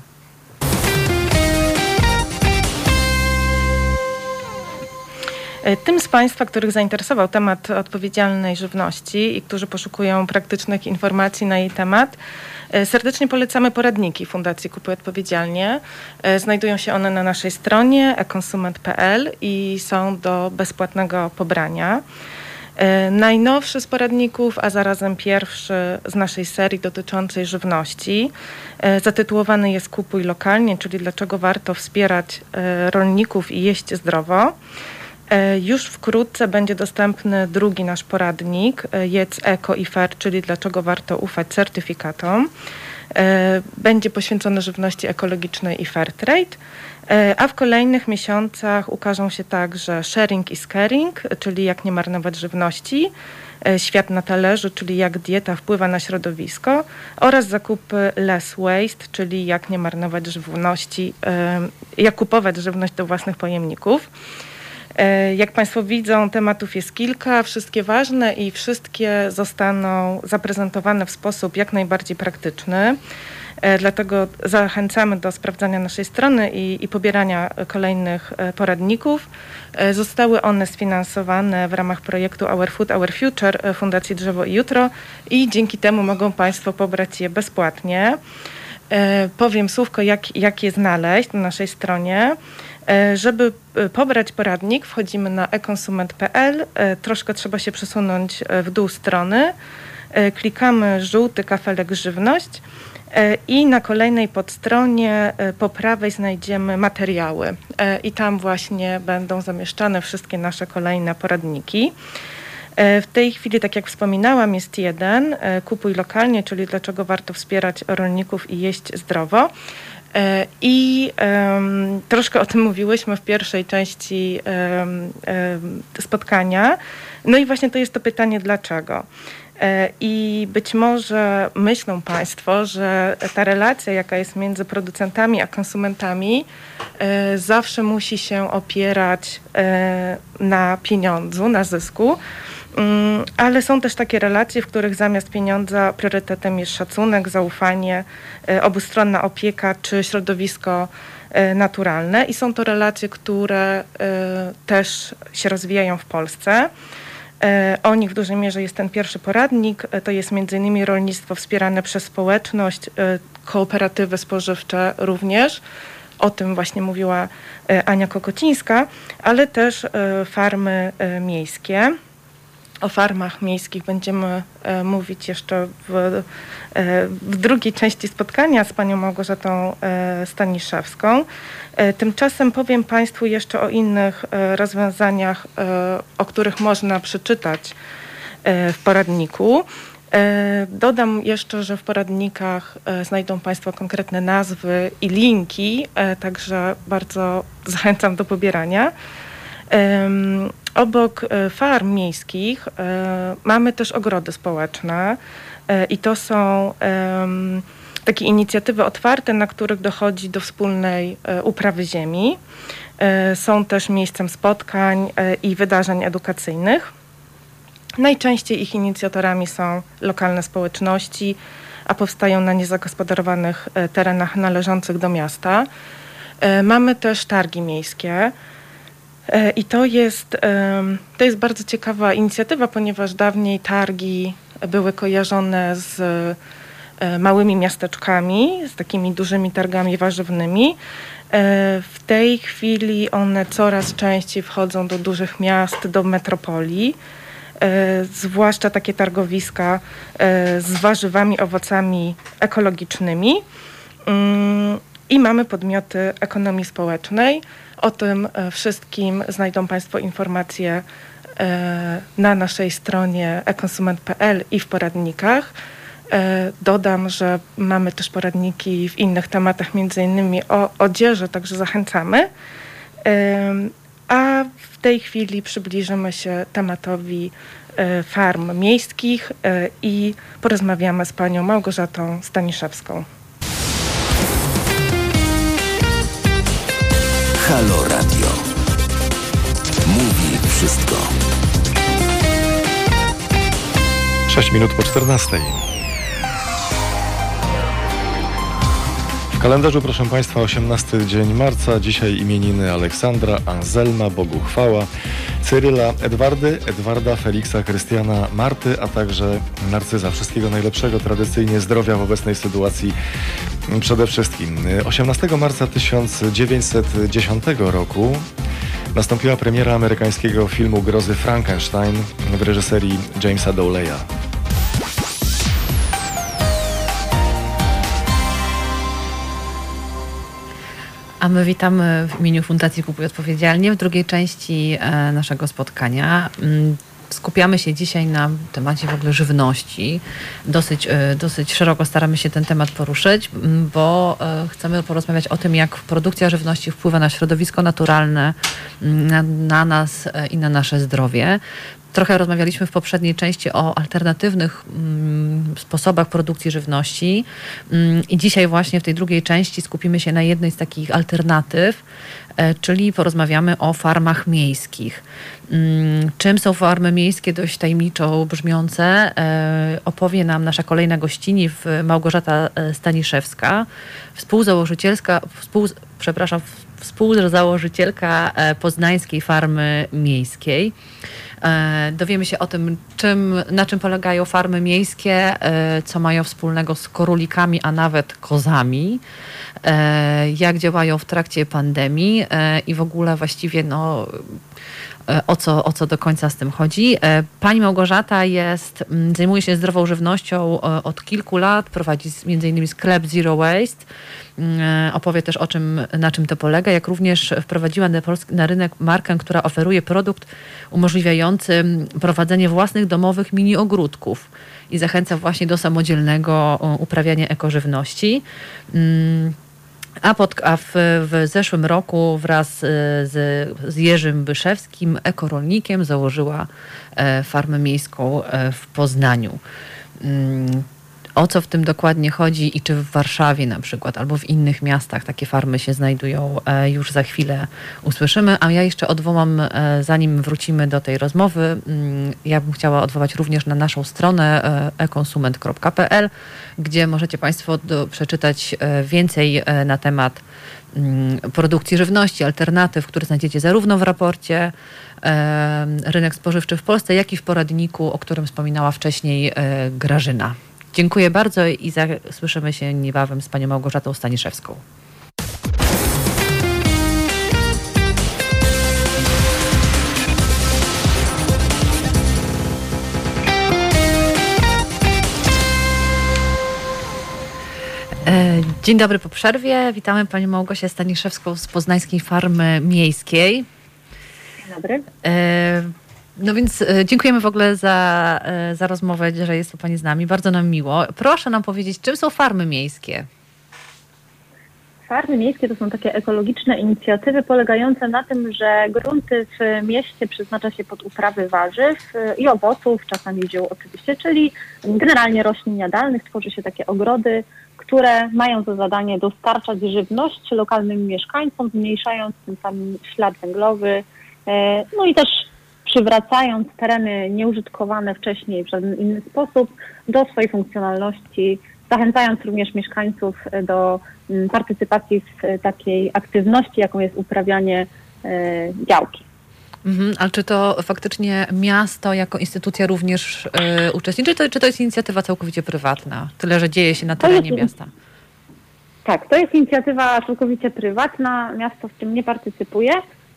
E, tym z Państwa, których zainteresował temat odpowiedzialnej żywności i którzy poszukują praktycznych informacji na jej temat, e, serdecznie polecamy poradniki Fundacji Kupuj Odpowiedzialnie. E, znajdują się one na naszej stronie ekonsument.pl i są do bezpłatnego pobrania. Najnowszy z poradników, a zarazem pierwszy z naszej serii dotyczącej żywności, zatytułowany jest Kupuj lokalnie, czyli dlaczego warto wspierać rolników i jeść zdrowo. E, już wkrótce będzie dostępny drugi nasz poradnik, e, Jedz Eko i Fair, czyli dlaczego warto ufać certyfikatom. E, będzie poświęcony żywności ekologicznej i fair trade, a w kolejnych miesiącach ukażą się także sharing is caring, czyli jak nie marnować żywności, świat na talerzu, czyli jak dieta wpływa na środowisko oraz zakupy less waste, czyli jak nie marnować żywności, jak kupować żywność do własnych pojemników. E, jak Państwo widzą, tematów jest kilka, wszystkie ważne i wszystkie zostaną zaprezentowane w sposób jak najbardziej praktyczny. E, dlatego zachęcamy do sprawdzania naszej strony i, i pobierania kolejnych e, poradników. Zostały one sfinansowane w ramach projektu Our Food, Our Future Fundacji Drzewo i Jutro i dzięki temu mogą Państwo pobrać je bezpłatnie. Powiem słówko, jak, jak je znaleźć na naszej stronie. E, żeby e, pobrać poradnik, wchodzimy na ekonsument.pl. E, troszkę trzeba się przesunąć w dół strony. Klikamy żółty kafelek żywność i na kolejnej podstronie po prawej znajdziemy materiały i tam właśnie będą zamieszczane wszystkie nasze kolejne poradniki. W tej chwili, tak jak wspominałam, jest jeden, kupuj lokalnie, czyli dlaczego warto wspierać rolników i jeść zdrowo. E, I um, troszkę o tym mówiłyśmy w pierwszej części um, um, spotkania. No i właśnie to jest to pytanie, dlaczego. E, I być może myślą Państwo, że ta relacja, jaka jest między producentami a konsumentami, e, zawsze musi się opierać na pieniądzu, na zysku. Mm, ale są też takie relacje, w których zamiast pieniądza priorytetem jest szacunek, zaufanie, e, obustronna opieka czy środowisko e, naturalne. I są to relacje, które e, też się rozwijają w Polsce. O nich w dużej mierze jest ten pierwszy poradnik. To jest m.in. rolnictwo wspierane przez społeczność, kooperatywy spożywcze również. O tym właśnie mówiła Ania Kokocińska, ale też farmy miejskie. O farmach miejskich będziemy e, mówić jeszcze w, e, w, drugiej części spotkania z panią Małgorzatą e, Staniszewską. Tymczasem powiem Państwu jeszcze o innych rozwiązaniach, o których można przeczytać w poradniku. Dodam jeszcze, że w poradnikach znajdą Państwo konkretne nazwy i linki, także bardzo zachęcam do pobierania. Obok e, farm miejskich e, mamy też ogrody społeczne e, i to są takie inicjatywy otwarte, na których dochodzi do wspólnej uprawy ziemi. Są też miejscem spotkań i wydarzeń edukacyjnych. Najczęściej ich inicjatorami są lokalne społeczności, a powstają na niezagospodarowanych terenach należących do miasta. Mamy też targi miejskie, I to jest, to jest bardzo ciekawa inicjatywa, ponieważ dawniej targi były kojarzone z e, małymi miasteczkami, z takimi dużymi targami warzywnymi. E, w tej chwili one coraz częściej wchodzą do dużych miast, do metropolii, zwłaszcza takie targowiska z warzywami, owocami ekologicznymi. I mamy podmioty ekonomii społecznej, o tym e, wszystkim znajdą Państwo informacje e, na naszej stronie ekonsument.pl i w poradnikach. E, dodam, że mamy też poradniki w innych tematach, między innymi o odzieży, także zachęcamy. A w tej chwili przybliżymy się tematowi farm miejskich i porozmawiamy z panią Małgorzatą Staniszewską. Halo Radio. Mówi wszystko. 6 minut po 14. kalendarzu, proszę Państwa, 18 dzień marca. Dzisiaj imieniny Aleksandra, Anselma, Bogu chwała, Cyryla, Edwardy, Edwarda, Feliksa, Krystiana, Marty, a także Narcyza. Wszystkiego najlepszego, tradycyjnie zdrowia w obecnej sytuacji przede wszystkim. 18 marca 1910 roku nastąpiła premiera amerykańskiego filmu grozy Frankenstein w reżyserii Jamesa Dowleya. A my witamy w imieniu Fundacji Kupuj Odpowiedzialnie w drugiej części e, naszego spotkania. Mm, skupiamy się dzisiaj na temacie w ogóle żywności. Dosyć, e, dosyć szeroko staramy się ten temat poruszyć, bo e, chcemy porozmawiać o tym, jak produkcja żywności wpływa na środowisko naturalne, na, na nas i na nasze zdrowie. Trochę rozmawialiśmy w poprzedniej części o alternatywnych mm, sposobach produkcji żywności mm, i dzisiaj właśnie w tej drugiej części skupimy się na jednej z takich alternatyw, e, czyli porozmawiamy o farmach miejskich. Mm, czym są farmy miejskie, dość tajemniczo brzmiące, e, opowie nam nasza kolejna gościni, Małgorzata e, Staniszewska, współzałożycielska, współ, przepraszam, współzałożycielka poznańskiej farmy miejskiej. E, dowiemy się o tym, czym, na czym polegają farmy miejskie, e, co mają wspólnego z korulikami, a nawet kozami, jak działają w trakcie pandemii i w ogóle właściwie no, o co, o co do końca z tym chodzi. Pani Małgorzata jest, zajmuje się zdrową żywnością od kilku lat, prowadzi innymi sklep Zero Waste. Opowie też o czym, na czym to polega, jak również wprowadziła na, rynek markę, która oferuje produkt umożliwiający prowadzenie własnych domowych mini ogródków i zachęca właśnie do samodzielnego uprawiania ekożywności. Mm, a, pod, a w, w, zeszłym roku wraz z, z Jerzym Byszewskim, ekorolnikiem, założyła e, farmę miejską e, w Poznaniu. O co w tym dokładnie chodzi i czy w Warszawie na przykład albo w innych miastach takie farmy się znajdują, e, już za chwilę usłyszymy. A ja jeszcze odwołam, e, zanim wrócimy do tej rozmowy, mm, ja bym chciała odwołać również na naszą stronę e, ekonsument.pl, gdzie możecie Państwo przeczytać więcej na temat mm, produkcji żywności, alternatyw, które znajdziecie zarówno w raporcie Rynek Spożywczy w Polsce, jak i w poradniku, o którym wspominała wcześniej Grażyna. Dziękuję bardzo i słyszymy się niebawem z panią Małgorzatą Staniszewską. E, dzień dobry po przerwie. Witamy panią Małgosię Staniszewską z Poznańskiej Farmy Miejskiej. Dzień dobry. E, no więc e, dziękujemy w ogóle za, e, za rozmowę, że jest tu Pani z nami. Bardzo nam miło. Proszę nam powiedzieć, czym są farmy miejskie? Farmy miejskie to są takie ekologiczne inicjatywy polegające na tym, że grunty w mieście przeznacza się pod uprawy warzyw e, i owoców, czasami ziół oczywiście, czyli generalnie roślin jadalnych. Tworzy się takie ogrody, które mają za zadanie dostarczać żywność lokalnym mieszkańcom, zmniejszając tym samym ślad węglowy, no i też przywracając tereny nieużytkowane wcześniej w żaden inny sposób do swojej funkcjonalności, zachęcając również mieszkańców e, do mm, partycypacji w e, takiej aktywności, jaką jest uprawianie e, działki. Mhm, ale czy to faktycznie miasto jako instytucja również y, uczestniczy, czy to, czy to jest inicjatywa całkowicie prywatna? Tyle, że dzieje się na terenie jest, miasta. Tak, to jest inicjatywa całkowicie prywatna. Miasto w tym nie partycypuje.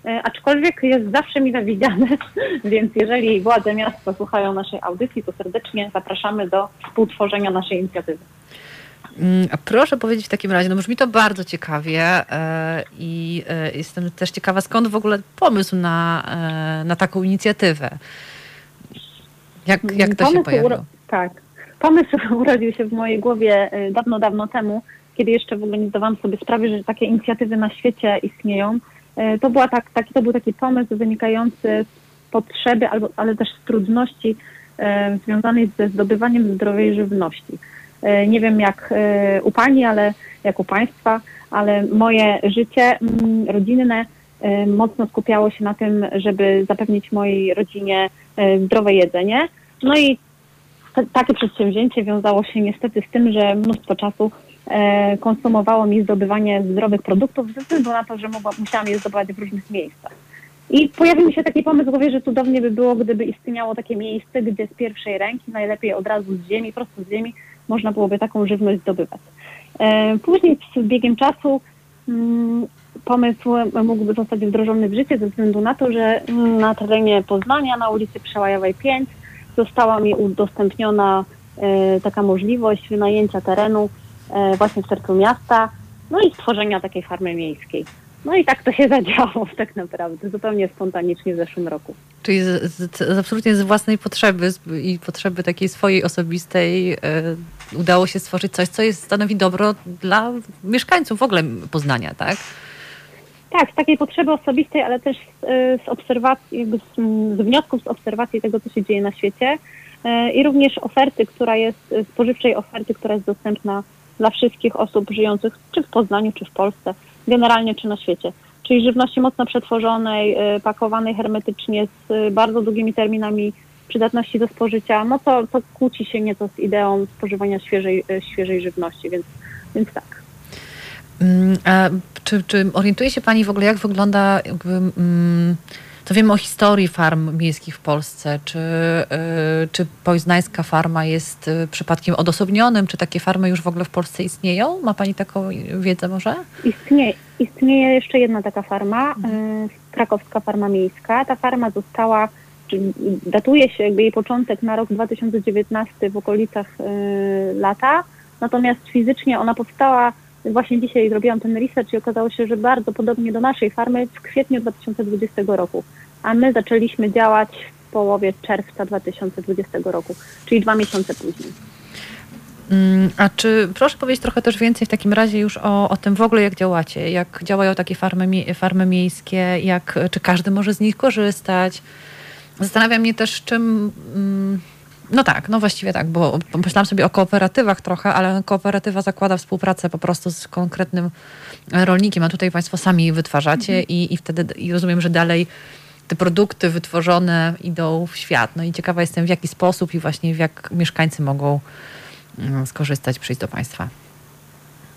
E, aczkolwiek jest zawsze mile widziane, więc jeżeli władze miasta słuchają naszej audycji, to serdecznie zapraszamy do współtworzenia naszej inicjatywy. Mm, proszę powiedzieć w takim razie, no brzmi to bardzo ciekawie e, i e, jestem też ciekawa, skąd w ogóle pomysł na, na taką inicjatywę? Jak, jak to pomysł się pojawiło? Tak. Pomysł urodził się w mojej głowie dawno, dawno temu, kiedy jeszcze w ogóle nie zdawałam sobie sprawy, że takie inicjatywy na świecie istnieją. E, to, była tak, taki, to był taki pomysł wynikający z potrzeby, albo, ale też z trudności e, związanej ze zdobywaniem zdrowej żywności. E, nie wiem jak u Pani, ale jak u Państwa, ale moje życie mm, rodzinne mocno skupiało się na tym, żeby zapewnić mojej rodzinie zdrowe jedzenie. No i takie przedsięwzięcie wiązało się niestety z tym, że mnóstwo czasu konsumowało mi zdobywanie zdrowych produktów ze względu na to, że mogła, musiałam je zdobywać w różnych miejscach. I pojawił mi się taki pomysł w że cudownie by było, gdyby istniało takie miejsce, gdzie z pierwszej ręki, najlepiej od razu z ziemi, prosto z ziemi, można byłoby taką żywność zdobywać. E, później z biegiem czasu mm, pomysł mógłby zostać wdrożony w życie ze względu na to, że na terenie Poznania, na ulicy Przełajowej 5 została mi udostępniona e, taka możliwość wynajęcia terenu E, właśnie w sercu miasta, no i stworzenia takiej farmy miejskiej. No i tak to się zadziało tak naprawdę, zupełnie spontanicznie w zeszłym roku. Czyli z, z, z absolutnie z własnej potrzeby z, i potrzeby takiej swojej osobistej y, udało się stworzyć coś, co jest, stanowi dobro dla mieszkańców w ogóle Poznania, tak? Tak, z takiej potrzeby osobistej, ale też z, y, z obserwacji, jakby z, z wniosków z obserwacji tego, co się dzieje na świecie i również oferty, która jest, spożywczej oferty, która jest dostępna dla wszystkich osób żyjących czy w Poznaniu, czy w Polsce, generalnie czy na świecie. Czyli żywności mocno przetworzonej, pakowanej hermetycznie z bardzo długimi terminami przydatności do spożycia, no to, to kłóci się nieco z ideą spożywania świeżej, świeżej żywności, więc, więc tak. Mm, a czy, czy orientuje się Pani w ogóle, jak wygląda, jakby, mm, to wiemy o historii farm miejskich w Polsce. Czy, y, czy poznańska farma jest y, przypadkiem odosobnionym? Czy takie farmy już w ogóle w Polsce istnieją? Ma Pani taką wiedzę może? Istnieje, istnieje jeszcze jedna taka farma, mhm. krakowska farma miejska. Ta farma została, datuje się jakby jej początek na rok 2019 w okolicach lata, natomiast fizycznie ona powstała Właśnie dzisiaj zrobiłam ten research i okazało się, że bardzo podobnie do naszej farmy w kwietniu 2020 roku, a my zaczęliśmy działać w połowie czerwca 2020 roku, czyli dwa miesiące później. Mm, a czy proszę powiedzieć trochę też więcej w takim razie już o, o tym w ogóle, jak działacie, jak działają takie farmy, farmy miejskie, jak, czy każdy może z nich korzystać? Zastanawia mnie też, czym. Mm, no tak, no właściwie tak, bo pomyślałam sobie o kooperatywach trochę, ale kooperatywa zakłada współpracę po prostu z konkretnym rolnikiem, a tutaj Państwo sami wytwarzacie mhm. i, i wtedy i rozumiem, że dalej te produkty wytworzone idą w świat. No i ciekawa jestem, w jaki sposób i właśnie w jak mieszkańcy mogą mm, skorzystać, przyjść do Państwa.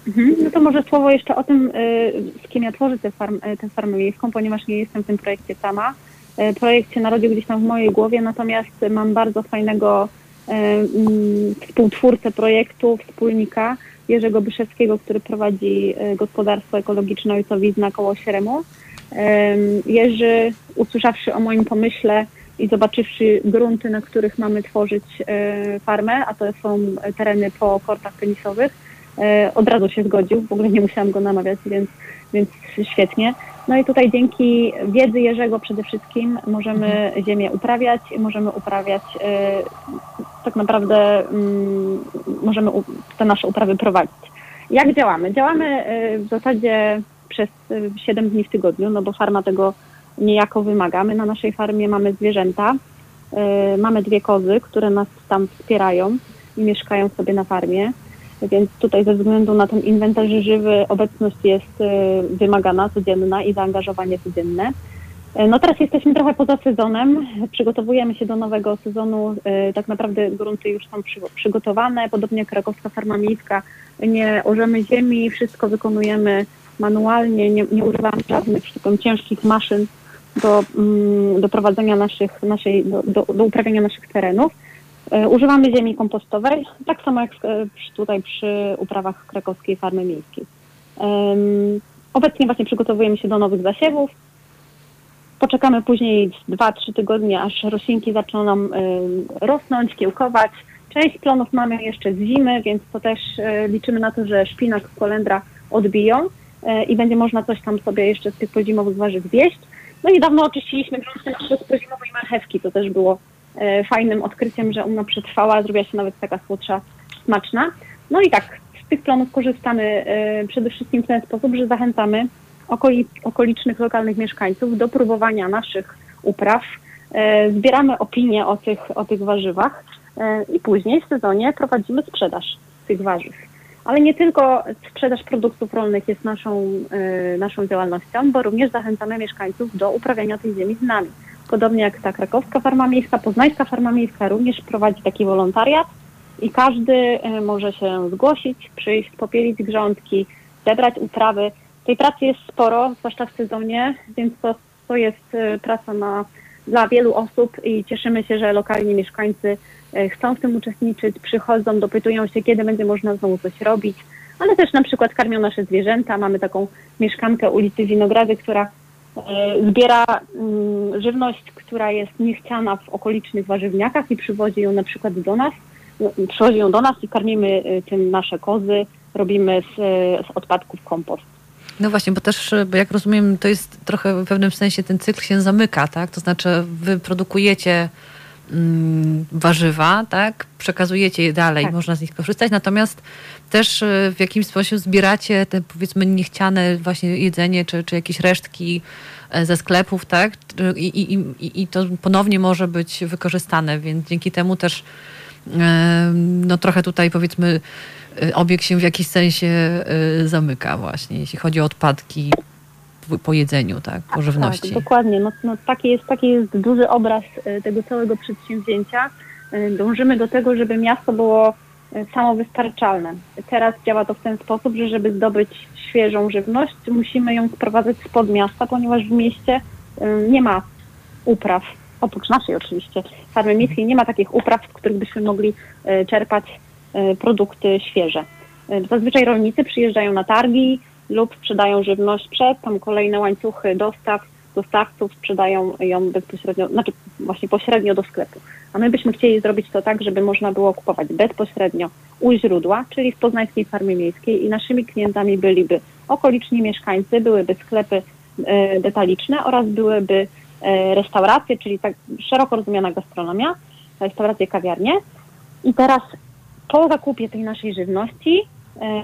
Mhm. No to może słowo jeszcze o tym, y, z kim ja tworzę tę, farm, y, tę farmę miejską, ponieważ nie jestem w tym projekcie sama. E, projekt się narodził gdzieś tam w mojej głowie, natomiast mam bardzo fajnego e, mm, współtwórcę projektu, wspólnika Jerzego Byszewskiego, który prowadzi e, gospodarstwo ekologiczne Ojcowizna koło Sieremu. Jerzy, usłyszawszy o moim pomyśle i zobaczywszy grunty, na których mamy tworzyć farmę, a to są tereny po kortach tenisowych, od razu się zgodził, w ogóle nie musiałam go namawiać, więc, więc świetnie. No i tutaj dzięki wiedzy Jerzego przede wszystkim możemy mhm. ziemię uprawiać możemy uprawiać e, tak naprawdę mm, możemy te nasze uprawy prowadzić. Jak działamy? Działamy e, w zasadzie przez 7 dni w tygodniu, no bo farma tego niejako wymaga. My na naszej farmie mamy zwierzęta, mamy dwie kozy, które nas tam wspierają i mieszkają sobie na farmie. Więc tutaj ze względu na ten inwentarz żywy obecność jest y, wymagana, codzienna i zaangażowanie codzienne. Y, no teraz jesteśmy trochę poza sezonem, przygotowujemy się do nowego sezonu, y, tak naprawdę grunty już są przygotowane, podobnie jak krakowska farma miejska, nie orzemy ziemi, wszystko wykonujemy manualnie, nie, nie używamy żadnych ciężkich maszyn do, mm, do prowadzenia naszych, naszej, do, do, do uprawiania naszych terenów. E, używamy ziemi kompostowej, tak samo jak e, tutaj przy uprawach krakowskiej farmy miejskiej. Obecnie właśnie przygotowujemy się do nowych zasiewów. Poczekamy później 2-3 tygodnie, aż roślinki zaczną nam rosnąć, kiełkować. Część plonów mamy jeszcze z zimy, więc to też e, liczymy na to, że szpinak, kolendra odbiją i będzie można coś tam sobie jeszcze z tych pozimowych warzyw zjeść. No i dawno oczyściliśmy grunty na pozimowej marchewki, to też było E, fajnym odkryciem, że ona przetrwała, zrobiła się nawet taka słodsza, smaczna. No i tak, z tych plonów korzystamy e, przede wszystkim w ten sposób, że zachęcamy okoli, okolicznych, lokalnych mieszkańców do próbowania naszych upraw. E, zbieramy opinie o tych, o tych warzywach i później w sezonie prowadzimy sprzedaż tych warzyw. Ale nie tylko sprzedaż produktów rolnych jest naszą, naszą działalnością, bo również zachęcamy mieszkańców do uprawiania tej ziemi z nami. Podobnie jak ta krakowska farma miejska, poznańska farma miejska również prowadzi taki wolontariat i każdy e, może się zgłosić, przyjść, popielić grządki, zebrać uprawy. Tej pracy jest sporo, zwłaszcza w sezonie, więc to, to jest e, praca na, dla wielu osób i cieszymy się, że lokalni mieszkańcy e, chcą w tym uczestniczyć, przychodzą, dopytują się, kiedy będzie można znowu coś robić, ale też na przykład karmią nasze zwierzęta. Mamy taką mieszkankę ulicy Winogrady, która zbiera mm, żywność, która jest niechciana w okolicznych warzywniakach i przywozi ją na przykład do nas. No, przywozi ją do nas i karmimy e, tym nasze kozy, robimy z, e, z odpadków kompost. No właśnie, bo też, bo jak rozumiem, to jest trochę w pewnym sensie ten cykl się zamyka, tak? To znaczy wy produkujecie warzywa, tak? Przekazujecie je dalej, Tak. można z nich korzystać, natomiast też y, w jakimś sposób zbieracie te powiedzmy niechciane właśnie jedzenie, czy, czy jakieś resztki e, ze sklepów, tak? I, i, i, I to ponownie może być wykorzystane, więc dzięki temu też no trochę tutaj powiedzmy y, obieg się w jakiś sensie zamyka właśnie, jeśli chodzi o odpadki po jedzeniu, tak? Po żywności. Tak, dokładnie. No, no, taki, jest, taki jest duży obraz e, tego całego przedsięwzięcia. E, Dążymy do tego, żeby miasto było e, samowystarczalne. Teraz działa to w ten sposób, że żeby zdobyć świeżą żywność, musimy ją sprowadzać spod miasta, ponieważ w mieście nie ma upraw, oprócz naszej oczywiście, farmy miejskiej, nie ma takich upraw, z których byśmy mogli czerpać produkty świeże. Zazwyczaj rolnicy przyjeżdżają na targi lub sprzedają żywność przed, tam kolejne łańcuchy dostaw, dostawców sprzedają ją bezpośrednio, znaczy właśnie pośrednio do sklepu. A my byśmy chcieli zrobić to tak, żeby można było kupować bezpośrednio u źródła, czyli w Poznańskiej Farmie Miejskiej i naszymi klientami byliby okoliczni mieszkańcy, byłyby sklepy e, detaliczne oraz byłyby e, restauracje, czyli tak szeroko rozumiana gastronomia, restauracje, kawiarnie. I teraz po zakupie tej naszej żywności, e,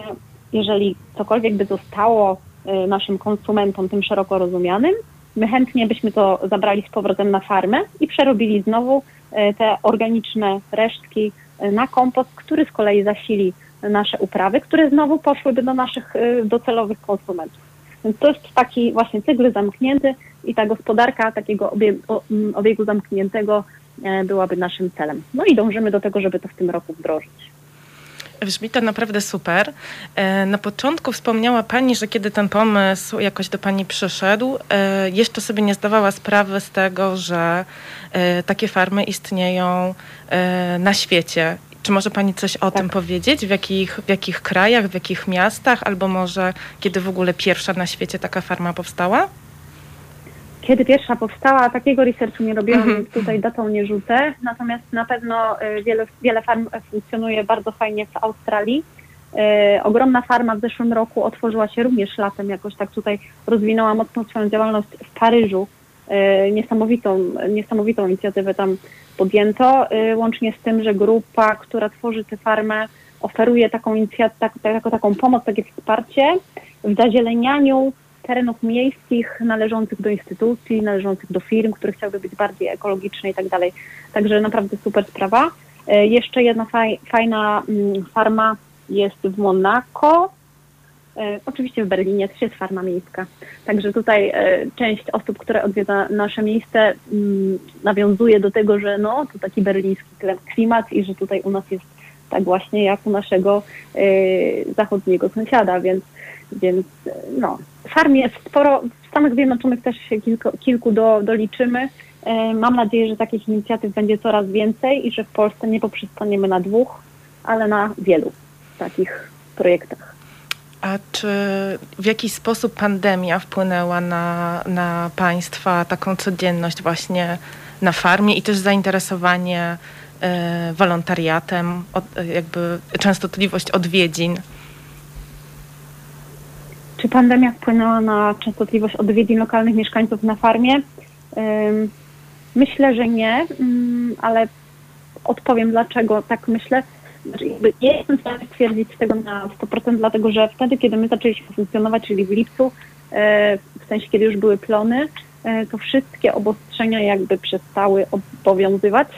jeżeli cokolwiek by zostało e, naszym konsumentom, tym szeroko rozumianym, my chętnie byśmy to zabrali z powrotem na farmę i przerobili znowu e, te organiczne resztki e, na kompost, który z kolei zasili nasze uprawy, które znowu poszłyby do naszych docelowych konsumentów. Więc to jest taki właśnie cykl zamknięty i ta gospodarka takiego obie, o- m, obiegu zamkniętego e, byłaby naszym celem. No i dążymy do tego, żeby to w tym roku wdrożyć. Brzmi to naprawdę super. E, Na początku wspomniała Pani, że kiedy ten pomysł jakoś do Pani przyszedł, e, jeszcze sobie nie zdawała sprawy z tego, że e, takie farmy istnieją na świecie. Czy może Pani coś o Tak. tym powiedzieć? W jakich, w jakich krajach, w jakich miastach, albo może kiedy w ogóle pierwsza na świecie taka farma powstała? Kiedy pierwsza powstała, takiego researchu nie robiłam, Mhm. więc tutaj datą nie rzucę. Natomiast na pewno y, wiele, wiele farm e, funkcjonuje bardzo fajnie w Australii. Y, Ogromna farma w zeszłym roku otworzyła się również latem, jakoś tak tutaj rozwinęła mocno swoją działalność w Paryżu. Y, Niesamowitą, niesamowitą inicjatywę tam podjęto, y, łącznie z tym, że grupa, która tworzy tę farmę, oferuje taką inicjatywę, tak, tak, taką pomoc, takie wsparcie w zazielenianiu terenów miejskich należących do instytucji, należących do firm, które chciałyby być bardziej ekologiczne i tak dalej. Także naprawdę super sprawa. E, Jeszcze jedna faj, fajna mm, farma jest w Monako. E, Oczywiście w Berlinie też jest farma miejska. Także tutaj e, część osób, które odwiedza nasze miejsce, mm, nawiązuje do tego, że no, to taki berliński klimat i że tutaj u nas jest tak właśnie jak u naszego zachodniego sąsiada, więc, więc no, farm jest sporo. W Stanach Zjednoczonych też się kilku, kilku do, doliczymy. E, Mam nadzieję, że takich inicjatyw będzie coraz więcej i że w Polsce nie poprzestaniemy na dwóch, ale na wielu takich projektach. A czy w jakiś sposób pandemia wpłynęła na, na Państwa taką codzienność właśnie na farmie i też zainteresowanie e, wolontariatem, od, jakby częstotliwość odwiedzin? Czy pandemia wpłynęła na częstotliwość odwiedzin lokalnych mieszkańców na farmie? Myślę, że nie, ym, ale odpowiem dlaczego tak myślę. Znaczy, nie jestem w stanie stwierdzić tego na 100%, dlatego że wtedy, kiedy my zaczęliśmy funkcjonować, czyli w lipcu, e, w sensie kiedy już były plony, e, to wszystkie obostrzenia jakby przestały obowiązywać.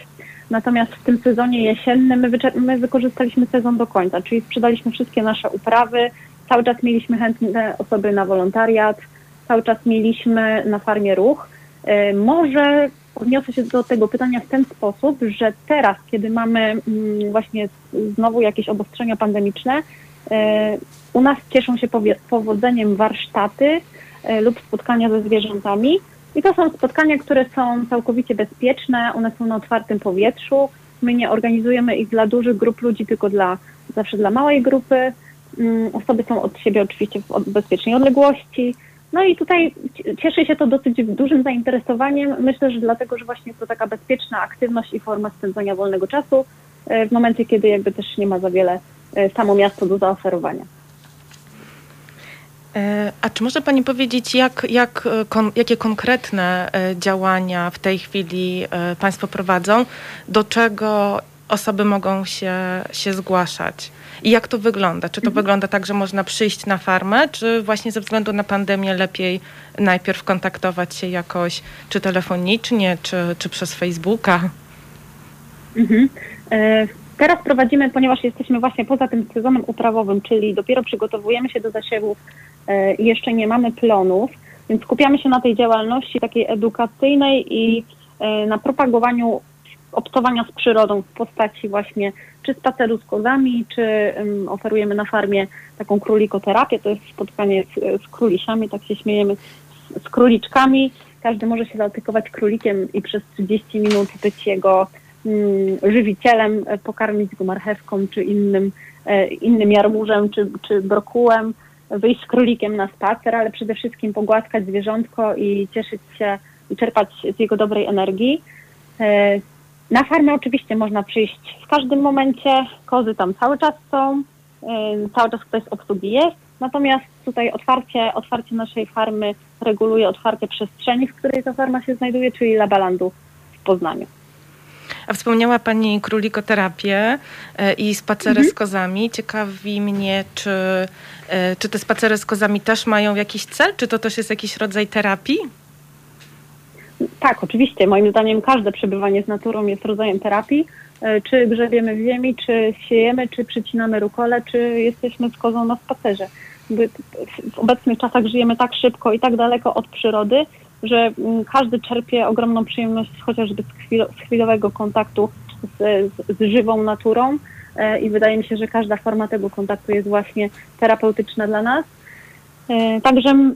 Natomiast w tym sezonie jesiennym my, my wykorzystaliśmy sezon do końca, czyli sprzedaliśmy wszystkie nasze uprawy, cały czas mieliśmy chętne osoby na wolontariat, cały czas mieliśmy na farmie ruch. E, Może odniosę się do tego pytania w ten sposób, że teraz, kiedy mamy mm, właśnie znowu jakieś obostrzenia pandemiczne, e, u nas cieszą się powodzeniem warsztaty e, lub spotkania ze zwierzętami. I to są spotkania, które są całkowicie bezpieczne, one są na otwartym powietrzu. My nie organizujemy ich dla dużych grup ludzi, tylko dla zawsze dla małej grupy. Mm, Osoby są od siebie oczywiście w bezpiecznej odległości. No i tutaj cie- cieszy się to dosyć dużym zainteresowaniem. Myślę, że dlatego, że właśnie to taka bezpieczna aktywność i forma spędzania wolnego czasu e, w momencie, kiedy jakby też nie ma za wiele e, samo miasto do zaoferowania. E, a czy może Pani powiedzieć, jak, jak, kon, jakie konkretne działania w tej chwili Państwo prowadzą? Do czego osoby mogą się, się zgłaszać? I jak to wygląda? Czy to mhm. wygląda tak, że można przyjść na farmę, czy właśnie ze względu na pandemię lepiej najpierw kontaktować się jakoś, czy telefonicznie, czy, czy przez Facebooka? Mhm. Teraz prowadzimy, ponieważ jesteśmy właśnie poza tym sezonem uprawowym, czyli dopiero przygotowujemy się do zasiewów e, i jeszcze nie mamy plonów, więc skupiamy się na tej działalności takiej edukacyjnej i e, na propagowaniu obcowania z przyrodą w postaci właśnie czy spaceru z kozami, czy um, oferujemy na farmie taką królikoterapię, to jest spotkanie z, z królisiami, tak się śmiejemy, z, z króliczkami. Każdy może się zaopiekować królikiem i przez 30 minut być jego Mm, żywicielem, e, pokarmić go marchewką czy innym, e, innym jarmużem czy, czy brokułem, wyjść z królikiem na spacer, ale przede wszystkim pogłaskać zwierzątko i cieszyć się i czerpać z jego dobrej energii. Na farmę oczywiście można przyjść w każdym momencie, kozy tam cały czas są, cały czas ktoś z obsługi jest, natomiast tutaj otwarcie, otwarcie naszej farmy reguluje otwarcie przestrzeni, w której ta farma się znajduje, czyli Labalandu w Poznaniu. A wspomniała Pani królikoterapię e, i spacery mhm. z kozami. Ciekawi mnie, czy, e, czy te spacery z kozami też mają jakiś cel? Czy to też jest jakiś rodzaj terapii? Tak, oczywiście. Moim zdaniem każde przebywanie z naturą jest rodzajem terapii. E, czy grzebiemy w ziemi, czy siejemy, czy przycinamy rukole, czy jesteśmy z kozą na spacerze. W obecnych czasach żyjemy tak szybko i tak daleko od przyrody, że mm, każdy czerpie ogromną przyjemność chociażby z, chwil, z chwilowego kontaktu z, z, z, żywą naturą e, i wydaje mi się, że każda forma tego kontaktu jest właśnie terapeutyczna dla nas. E, także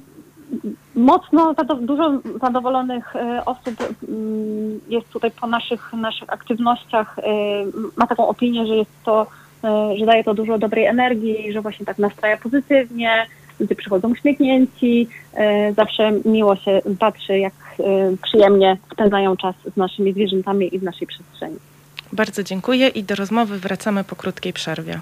mocno dużo zadowolonych e, osób mm, jest tutaj po naszych, naszych aktywnościach. Ma taką opinię, że jest to, że daje to dużo dobrej energii, że właśnie tak nastraja pozytywnie, ludzie przychodzą uśmiechnięci, e, zawsze miło się patrzy, jak e, przyjemnie spędzają czas z naszymi zwierzętami i w naszej przestrzeni. Bardzo dziękuję i do rozmowy wracamy po krótkiej przerwie.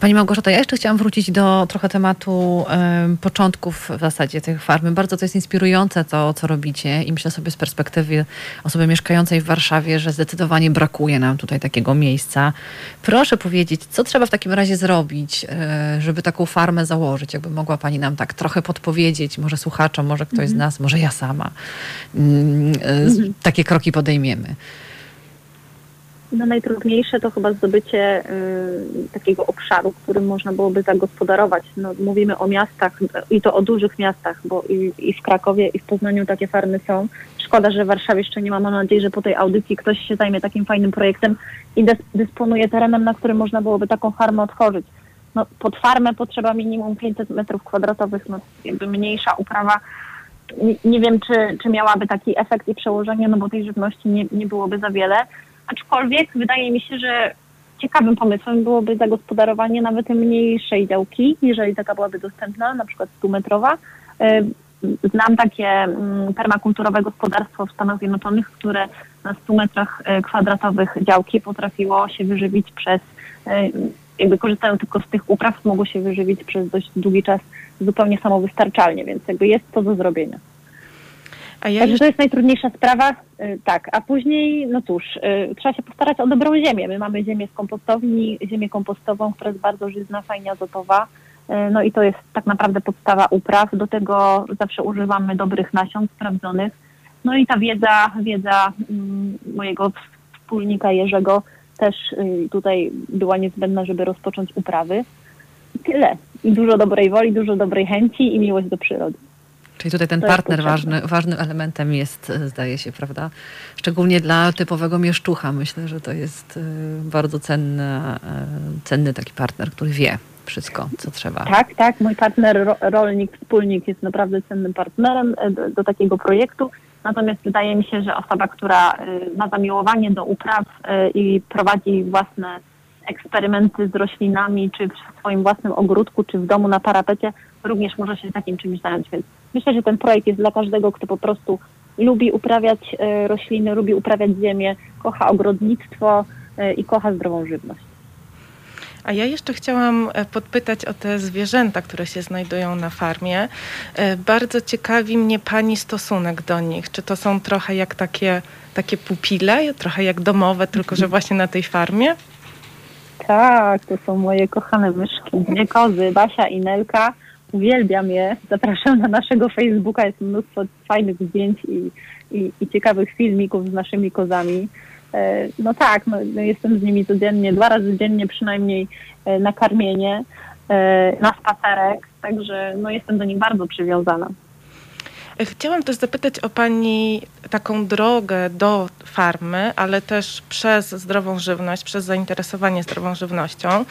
Pani Małgorzata, ja jeszcze chciałam wrócić do trochę tematu um, początków w zasadzie tych farmy. Bardzo to jest inspirujące to, co robicie i myślę sobie z perspektywy osoby mieszkającej w Warszawie, że zdecydowanie brakuje nam tutaj takiego miejsca. Proszę powiedzieć, co trzeba w takim razie zrobić, e, żeby taką farmę założyć? Jakby mogła Pani nam tak trochę podpowiedzieć, może słuchaczom, może ktoś z mhm. nas, może ja sama, mm, e, mhm. takie kroki podejmiemy no najtrudniejsze to chyba zdobycie y, takiego obszaru, którym można byłoby zagospodarować. No, mówimy o miastach i to o dużych miastach, bo i, i, w Krakowie, i w Poznaniu takie farmy są. Szkoda, że w Warszawie jeszcze nie ma. Mam nadzieję, że po tej audycji ktoś się zajmie takim fajnym projektem i dysponuje terenem, na którym można byłoby taką farmę otworzyć. No, pod farmę potrzeba minimum 500 metrów kwadratowych, no, jakby mniejsza uprawa. Nie, wiem, czy, czy miałaby taki efekt i przełożenie, no bo tej żywności nie, nie byłoby za wiele Aczkolwiek wydaje mi się, że ciekawym pomysłem byłoby zagospodarowanie nawet mniejszej działki, jeżeli taka byłaby dostępna, na przykład 100-metrowa. E, znam takie mm, permakulturowe gospodarstwo w Stanach Zjednoczonych, które na 100 metrach e, kwadratowych działki potrafiło się wyżywić przez, e, jakby korzystają tylko z tych upraw, mogło się wyżywić przez dość długi czas zupełnie samowystarczalnie, więc jakby jest to do zrobienia. Ja Także to jest najtrudniejsza sprawa, y, tak, a później, no cóż, y, trzeba się postarać o dobrą ziemię. My mamy ziemię z kompostowni, ziemię kompostową, która jest bardzo żyzna, fajnie azotowa, y, no i to jest tak naprawdę podstawa upraw. Do tego zawsze używamy dobrych nasion sprawdzonych. No i ta wiedza, wiedza mm, mojego wspólnika Jerzego też tutaj była niezbędna, żeby rozpocząć uprawy. Tyle. I dużo dobrej woli, dużo dobrej chęci i miłość do przyrody. Czyli tutaj ten partner ważny, ważnym elementem jest, e, zdaje się, prawda? Szczególnie dla typowego mieszczucha. Myślę, że to jest e, bardzo cenny, e, cenny taki partner, który wie wszystko, co trzeba. Tak, tak. Mój partner, rolnik, wspólnik jest naprawdę cennym partnerem do, do takiego projektu. Natomiast wydaje mi się, że osoba, która ma zamiłowanie do upraw i prowadzi własne eksperymenty z roślinami, czy w swoim własnym ogródku, czy w domu na parapecie, również może się takim czymś zająć. Więc myślę, że ten projekt jest dla każdego, kto po prostu lubi uprawiać e, rośliny, lubi uprawiać ziemię, kocha ogrodnictwo e, i kocha zdrową żywność. A ja jeszcze chciałam e, podpytać o te zwierzęta, które się znajdują na farmie. Bardzo ciekawi mnie Pani stosunek do nich. Czy to są trochę jak takie, takie pupile, trochę jak domowe, tylko że właśnie na tej farmie? Tak, to są moje kochane myszki. Dwie kozy, Basia i Nelka. Uwielbiam je. Zapraszam na naszego Facebooka. Jest mnóstwo fajnych zdjęć i, i, i ciekawych filmików z naszymi kozami. E, no tak, no, no, jestem z nimi codziennie, dwa razy dziennie przynajmniej e, na karmienie, e, na spacerek, także no, jestem do nich bardzo przywiązana. Chciałam też zapytać o Pani taką drogę do farmy, ale też przez zdrową żywność, przez zainteresowanie zdrową żywnością,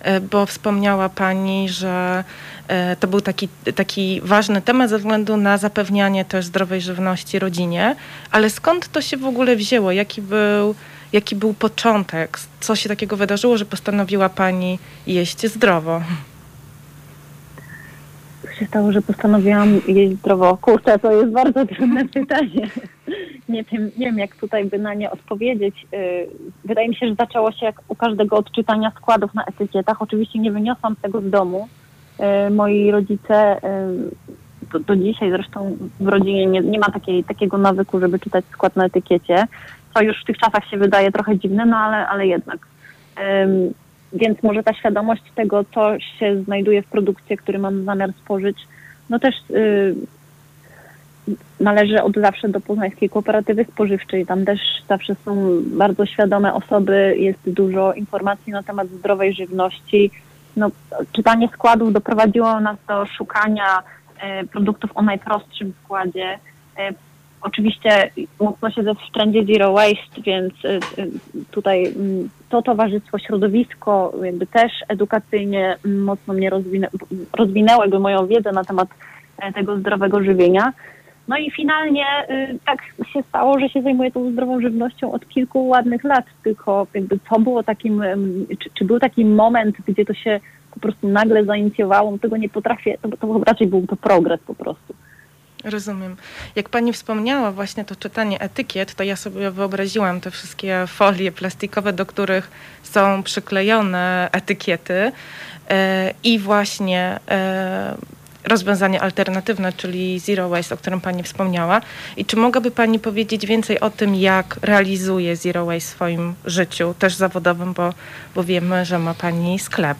e, bo wspomniała Pani, że e, to był taki, taki ważny temat ze względu na zapewnianie też zdrowej żywności rodzinie, ale skąd to się w ogóle wzięło? Jaki był, jaki był początek? Co się takiego wydarzyło, że postanowiła Pani jeść zdrowo? Się stało, że postanowiłam jeść zdrowo? Kurczę, to jest bardzo trudne pytanie. Nie wiem, nie wiem, jak tutaj by na nie odpowiedzieć. Y, wydaje mi się, że zaczęło się jak u każdego odczytania składów na etykietach. Oczywiście nie wyniosłam tego z domu. Y, moi rodzice y, do, do dzisiaj zresztą w rodzinie nie, nie ma takiej, takiego nawyku, żeby czytać skład na etykiecie, co już w tych czasach się wydaje trochę dziwne, no ale, ale jednak. Więc może ta świadomość tego, co się znajduje w produkcie, który mam zamiar spożyć, no też yy, należy od zawsze do Poznańskiej Kooperatywy Spożywczej. Tam też zawsze są bardzo świadome osoby, jest dużo informacji na temat zdrowej żywności. No, czytanie składów doprowadziło nas do szukania y, produktów o najprostszym składzie. Y, Oczywiście mocno siedzę w trendzie Zero Waste, więc y, y, tutaj mm, to towarzystwo, środowisko jakby też edukacyjnie mocno mnie rozwinę, rozwinęło jakby moją wiedzę na temat e, tego zdrowego żywienia. No i finalnie y, tak się stało, że się zajmuję tą zdrową żywnością od kilku ładnych lat, tylko jakby co było takim, czy, czy był taki moment, gdzie to się po prostu nagle zainicjowało, tego nie potrafię, to, to raczej był to progres po prostu. Rozumiem. Jak pani wspomniała właśnie to czytanie etykiet, to ja sobie wyobraziłam te wszystkie folie plastikowe, do których są przyklejone etykiety e, i właśnie e, rozwiązanie alternatywne, czyli Zero Waste, o którym Pani wspomniała. I czy mogłaby Pani powiedzieć więcej o tym, jak realizuje Zero Waste w swoim życiu, też zawodowym, bo, bo wiemy, że ma Pani sklep.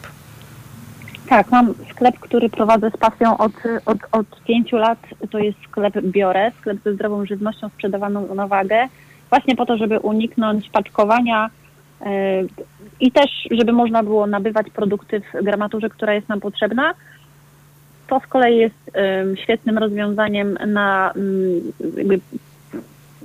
Tak, mam sklep, który prowadzę z pasją od, od, od pięciu lat. To jest sklep Biorę, sklep ze zdrową żywnością sprzedawaną na wagę. Właśnie po to, żeby uniknąć paczkowania yy, i też, żeby można było nabywać produkty w gramaturze, która jest nam potrzebna. To z kolei jest yy, świetnym rozwiązaniem na yy,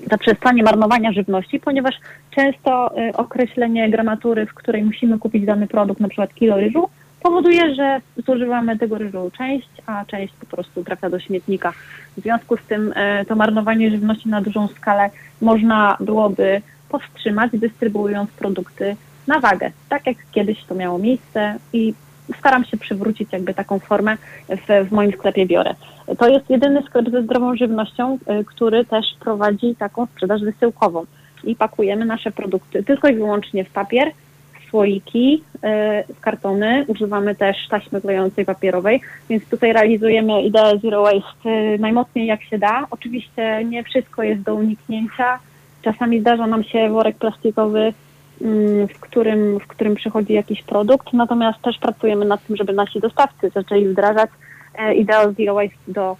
zaprzestanie marnowania żywności, ponieważ często y, określenie gramatury, w której musimy kupić dany produkt, na przykład kilo ryżu, powoduje, że zużywamy tego ryżu część, a część po prostu trafia do śmietnika. W związku z tym e, to marnowanie żywności na dużą skalę można byłoby powstrzymać, dystrybuując produkty na wagę, tak jak kiedyś to miało miejsce i staram się przywrócić jakby taką formę w, w moim sklepie biorę. To jest jedyny sklep ze zdrową żywnością, e, który też prowadzi taką sprzedaż wysyłkową i pakujemy nasze produkty tylko i wyłącznie w papier, słoiki, e, w kartony. Używamy też taśmy klejącej papierowej, więc tutaj realizujemy ideę Zero Waste e, najmocniej jak się da. Oczywiście nie wszystko jest do uniknięcia. Czasami zdarza nam się worek plastikowy, mm, w którym, w którym przychodzi jakiś produkt, natomiast też pracujemy nad tym, żeby nasi dostawcy zaczęli wdrażać e, ideę Zero Waste do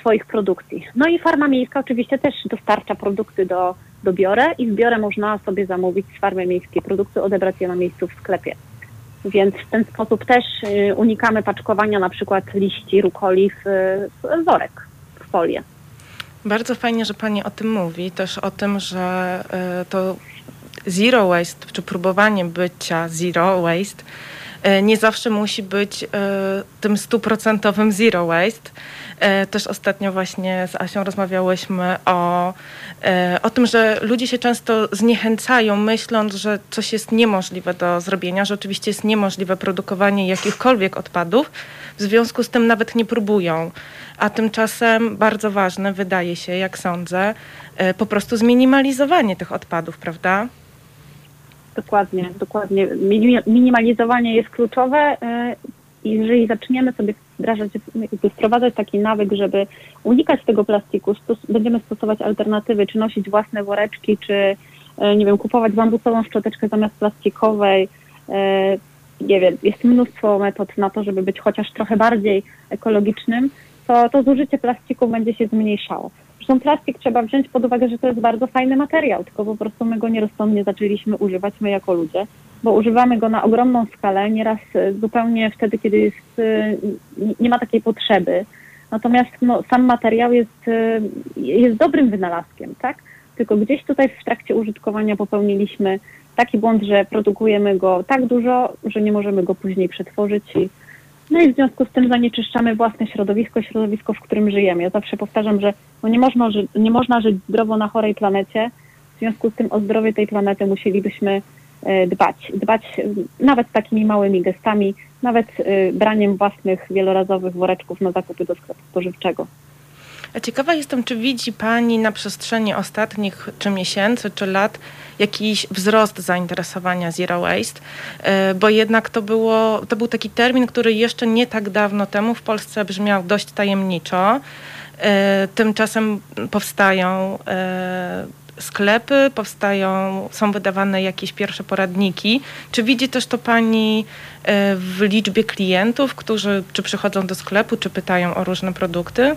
swoich produkcji. No i farma miejska oczywiście też dostarcza produkty do do Biorę i w Biorę można sobie zamówić z farmy miejskiej produkty, odebrać je na miejscu w sklepie. Więc w ten sposób też y, unikamy paczkowania na przykład liści rukoli w, w worek, w folię. Bardzo fajnie, że Pani o tym mówi, też o tym, że y, to zero waste, czy próbowanie bycia zero waste y, nie zawsze musi być tym stuprocentowym zero waste. Też ostatnio właśnie z Asią rozmawiałyśmy o E, o tym, że ludzie się często zniechęcają, myśląc, że coś jest niemożliwe do zrobienia, że oczywiście jest niemożliwe produkowanie jakichkolwiek odpadów, w związku z tym nawet nie próbują. A tymczasem bardzo ważne wydaje się, jak sądzę, e, po prostu zminimalizowanie tych odpadów, prawda? Dokładnie, dokładnie. Minimalizowanie jest kluczowe i jeżeli zaczniemy sobie wdrażać, wprowadzać taki nawyk, żeby unikać tego plastiku, stos będziemy stosować alternatywy, czy nosić własne woreczki, czy nie wiem, kupować bambusową szczoteczkę zamiast plastikowej, nie wiem, jest mnóstwo metod na to, żeby być chociaż trochę bardziej ekologicznym, to to zużycie plastiku będzie się zmniejszało. Zresztą plastik trzeba wziąć pod uwagę, że to jest bardzo fajny materiał, tylko po prostu my go nierozsądnie zaczęliśmy używać, my jako ludzie, bo używamy go na ogromną skalę, nieraz zupełnie wtedy, kiedy jest, nie ma takiej potrzeby. Natomiast no, sam materiał jest, jest dobrym wynalazkiem, tak? Tylko gdzieś tutaj w trakcie użytkowania popełniliśmy taki błąd, że produkujemy go tak dużo, że nie możemy go później przetworzyć i no i w związku z tym zanieczyszczamy własne środowisko, środowisko, w którym żyjemy. Ja zawsze powtarzam, że no nie, można, nie można żyć zdrowo na chorej planecie, w związku z tym o zdrowie tej planety musielibyśmy e, dbać. Dbać e, nawet takimi małymi gestami, nawet e, braniem własnych wielorazowych woreczków na zakupy do sklepu spożywczego. Ciekawa jestem, czy widzi Pani na przestrzeni ostatnich czy miesięcy, czy lat jakiś wzrost zainteresowania Zero Waste, e, bo jednak to, było, to był taki termin, który jeszcze nie tak dawno temu w Polsce brzmiał dość tajemniczo. E, tymczasem powstają e, sklepy, powstają, są wydawane jakieś pierwsze poradniki. Czy widzi też to Pani w liczbie klientów, którzy czy przychodzą do sklepu, czy pytają o różne produkty?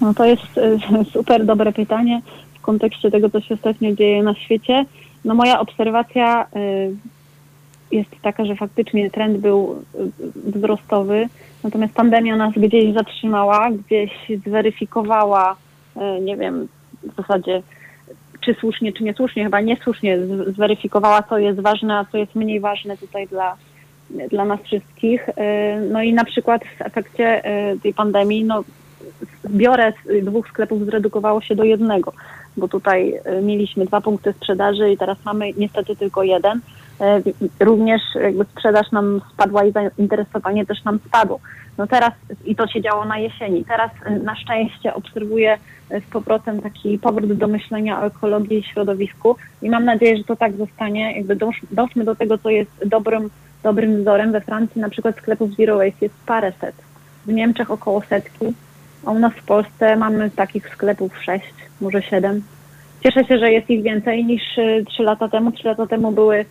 No to jest super dobre pytanie w kontekście tego, co się ostatnio dzieje na świecie. No moja obserwacja y, jest taka, że faktycznie trend był wzrostowy, natomiast pandemia nas gdzieś zatrzymała, gdzieś zweryfikowała, nie wiem, w zasadzie czy słusznie, czy niesłusznie, chyba niesłusznie zweryfikowała, co jest ważne, a co jest mniej ważne tutaj dla, dla nas wszystkich. No i na przykład w efekcie tej pandemii, no zbiorę z dwóch sklepów zredukowało się do jednego, bo tutaj e, mieliśmy dwa punkty sprzedaży i teraz mamy niestety tylko jeden. Również jakby sprzedaż nam spadła i zainteresowanie też nam spadło. No teraz, i to się działo na jesieni, teraz e, na szczęście obserwuję z powrotem taki powrót do myślenia o ekologii i środowisku i mam nadzieję, że to tak zostanie. Jakby doszmy do tego, co jest dobrym, dobrym wzorem. We Francji na przykład sklepów Zero Waste jest paręset, w Niemczech około setki. A u nas w Polsce mamy takich sklepów sześć, może siedem. Cieszę się, że jest ich więcej niż e, trzy lata temu. Trzy lata temu były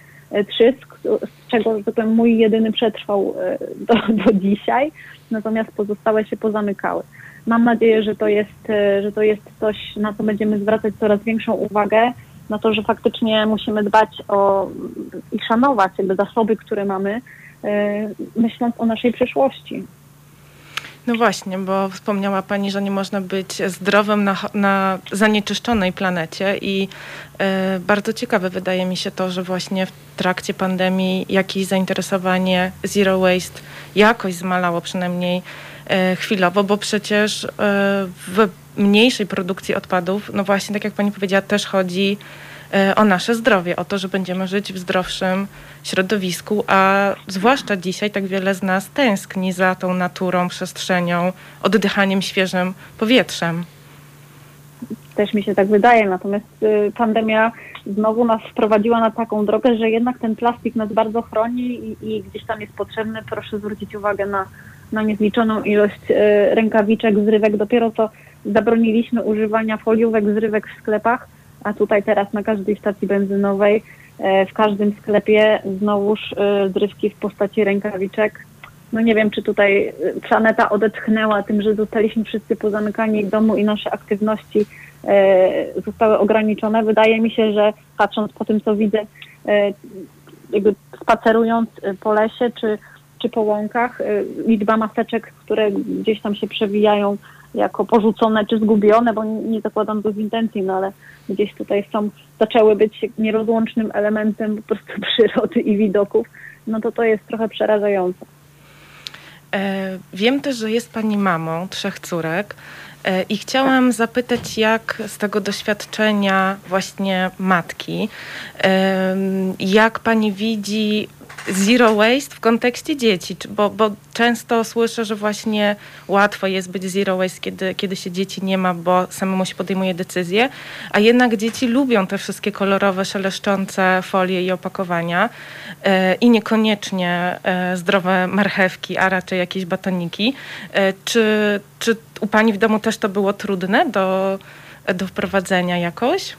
trzy, z czego, powiem, mój jedyny przetrwał e, do, do dzisiaj, natomiast pozostałe się pozamykały. Mam nadzieję, że to, jest, że to jest coś, na co będziemy zwracać coraz większą uwagę, na to, że faktycznie musimy dbać o i szanować jakby zasoby, które mamy, myśląc o naszej przyszłości. No właśnie, bo wspomniała Pani, że nie można być zdrowym na, na zanieczyszczonej planecie i y, bardzo ciekawe wydaje mi się to, że właśnie w trakcie pandemii jakieś zainteresowanie zero waste jakoś zmalało przynajmniej y, chwilowo, bo przecież y, w mniejszej produkcji odpadów, no właśnie tak jak Pani powiedziała, też chodzi E, o nasze zdrowie, o to, że będziemy żyć w zdrowszym środowisku, a zwłaszcza dzisiaj tak wiele z nas tęskni za tą naturą, przestrzenią, oddychaniem świeżym powietrzem. Też mi się tak wydaje, natomiast y, pandemia znowu nas wprowadziła na taką drogę, że jednak ten plastik nas bardzo chroni i, i gdzieś tam jest potrzebny. Proszę zwrócić uwagę na, na niezliczoną ilość y, rękawiczek, zrywek. Dopiero co zabroniliśmy używania foliówek, zrywek w sklepach a tutaj teraz na każdej stacji benzynowej, e, w każdym sklepie znowuż e, zrywki w postaci rękawiczek. No nie wiem, czy tutaj e, planeta odetchnęła tym, że zostaliśmy wszyscy pozamykani w domu i nasze aktywności zostały ograniczone. Wydaje mi się, że patrząc po tym, co widzę, jakby spacerując po lesie czy, czy po łąkach, liczba maseczek, które gdzieś tam się przewijają jako porzucone czy zgubione, bo nie zakładam to z intencji, no ale gdzieś tutaj są, zaczęły być nierozłącznym elementem po prostu przyrody i widoków, no to to jest trochę przerażające. E, wiem też, że jest Pani mamą trzech córek e, i chciałam zapytać, jak z tego doświadczenia właśnie matki, jak Pani widzi zero waste w kontekście dzieci, bo, bo często słyszę, że właśnie łatwo jest być zero waste, kiedy, kiedy się dzieci nie ma, bo samemu się podejmuje decyzje, a jednak dzieci lubią te wszystkie kolorowe, szeleszczące folie i opakowania e, i niekoniecznie e, zdrowe marchewki, a raczej jakieś batoniki. E, czy, czy u Pani w domu też to było trudne do, do wprowadzenia jakoś?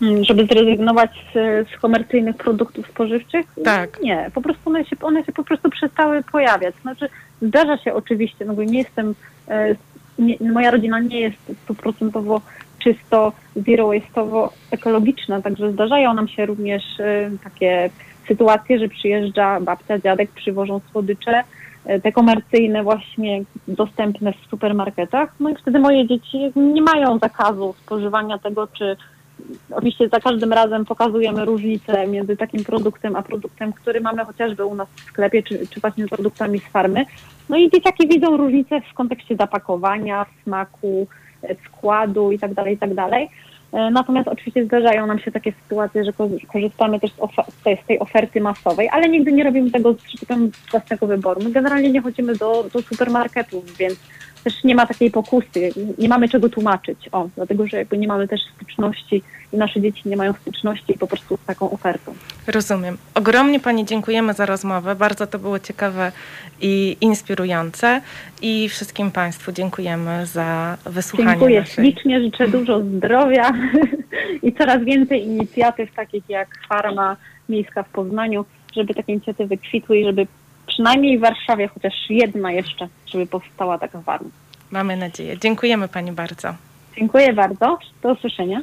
Hmm, żeby zrezygnować z, z, komercyjnych produktów spożywczych? Tak. Nie, po prostu one się, one się po prostu przestały pojawiać. Znaczy zdarza się oczywiście, no bo nie jestem, e, nie, moja rodzina nie jest stuprocentowo czysto zero waste'owo ekologiczna, także zdarzają nam się również e, takie sytuacje, że przyjeżdża babcia, dziadek, przywożą słodycze, e, te komercyjne właśnie dostępne w supermarketach, no i wtedy moje dzieci nie mają zakazu spożywania tego, czy oczywiście za każdym razem pokazujemy różnicę między takim produktem, a produktem, który mamy chociażby u nas w sklepie, czy, czy właśnie produktami z farmy. No i dzieciaki widzą różnicę w kontekście zapakowania, smaku, e, składu itd., tak itd. Tak e, natomiast oczywiście zdarzają nam się takie sytuacje, że korzystamy też z, z tej oferty masowej, ale nigdy nie robimy tego z własnego wyboru. My generalnie nie chodzimy do, do supermarketów, więc też nie ma takiej pokusy, nie mamy czego tłumaczyć, o, dlatego że jakby nie mamy też styczności i nasze dzieci nie mają styczności po prostu z taką ofertą. Rozumiem. Ogromnie Pani dziękujemy za rozmowę, bardzo to było ciekawe i inspirujące i wszystkim Państwu dziękujemy za wysłuchanie Dziękuję naszej... ślicznie, życzę dużo zdrowia i coraz więcej inicjatyw takich jak Farma Miejska w Poznaniu, żeby takie inicjatywy kwitły i żeby przynajmniej w Warszawie chociaż jedna jeszcze, żeby powstała taka farma. Mamy nadzieję. Dziękujemy Pani bardzo. Dziękuję bardzo. Do usłyszenia.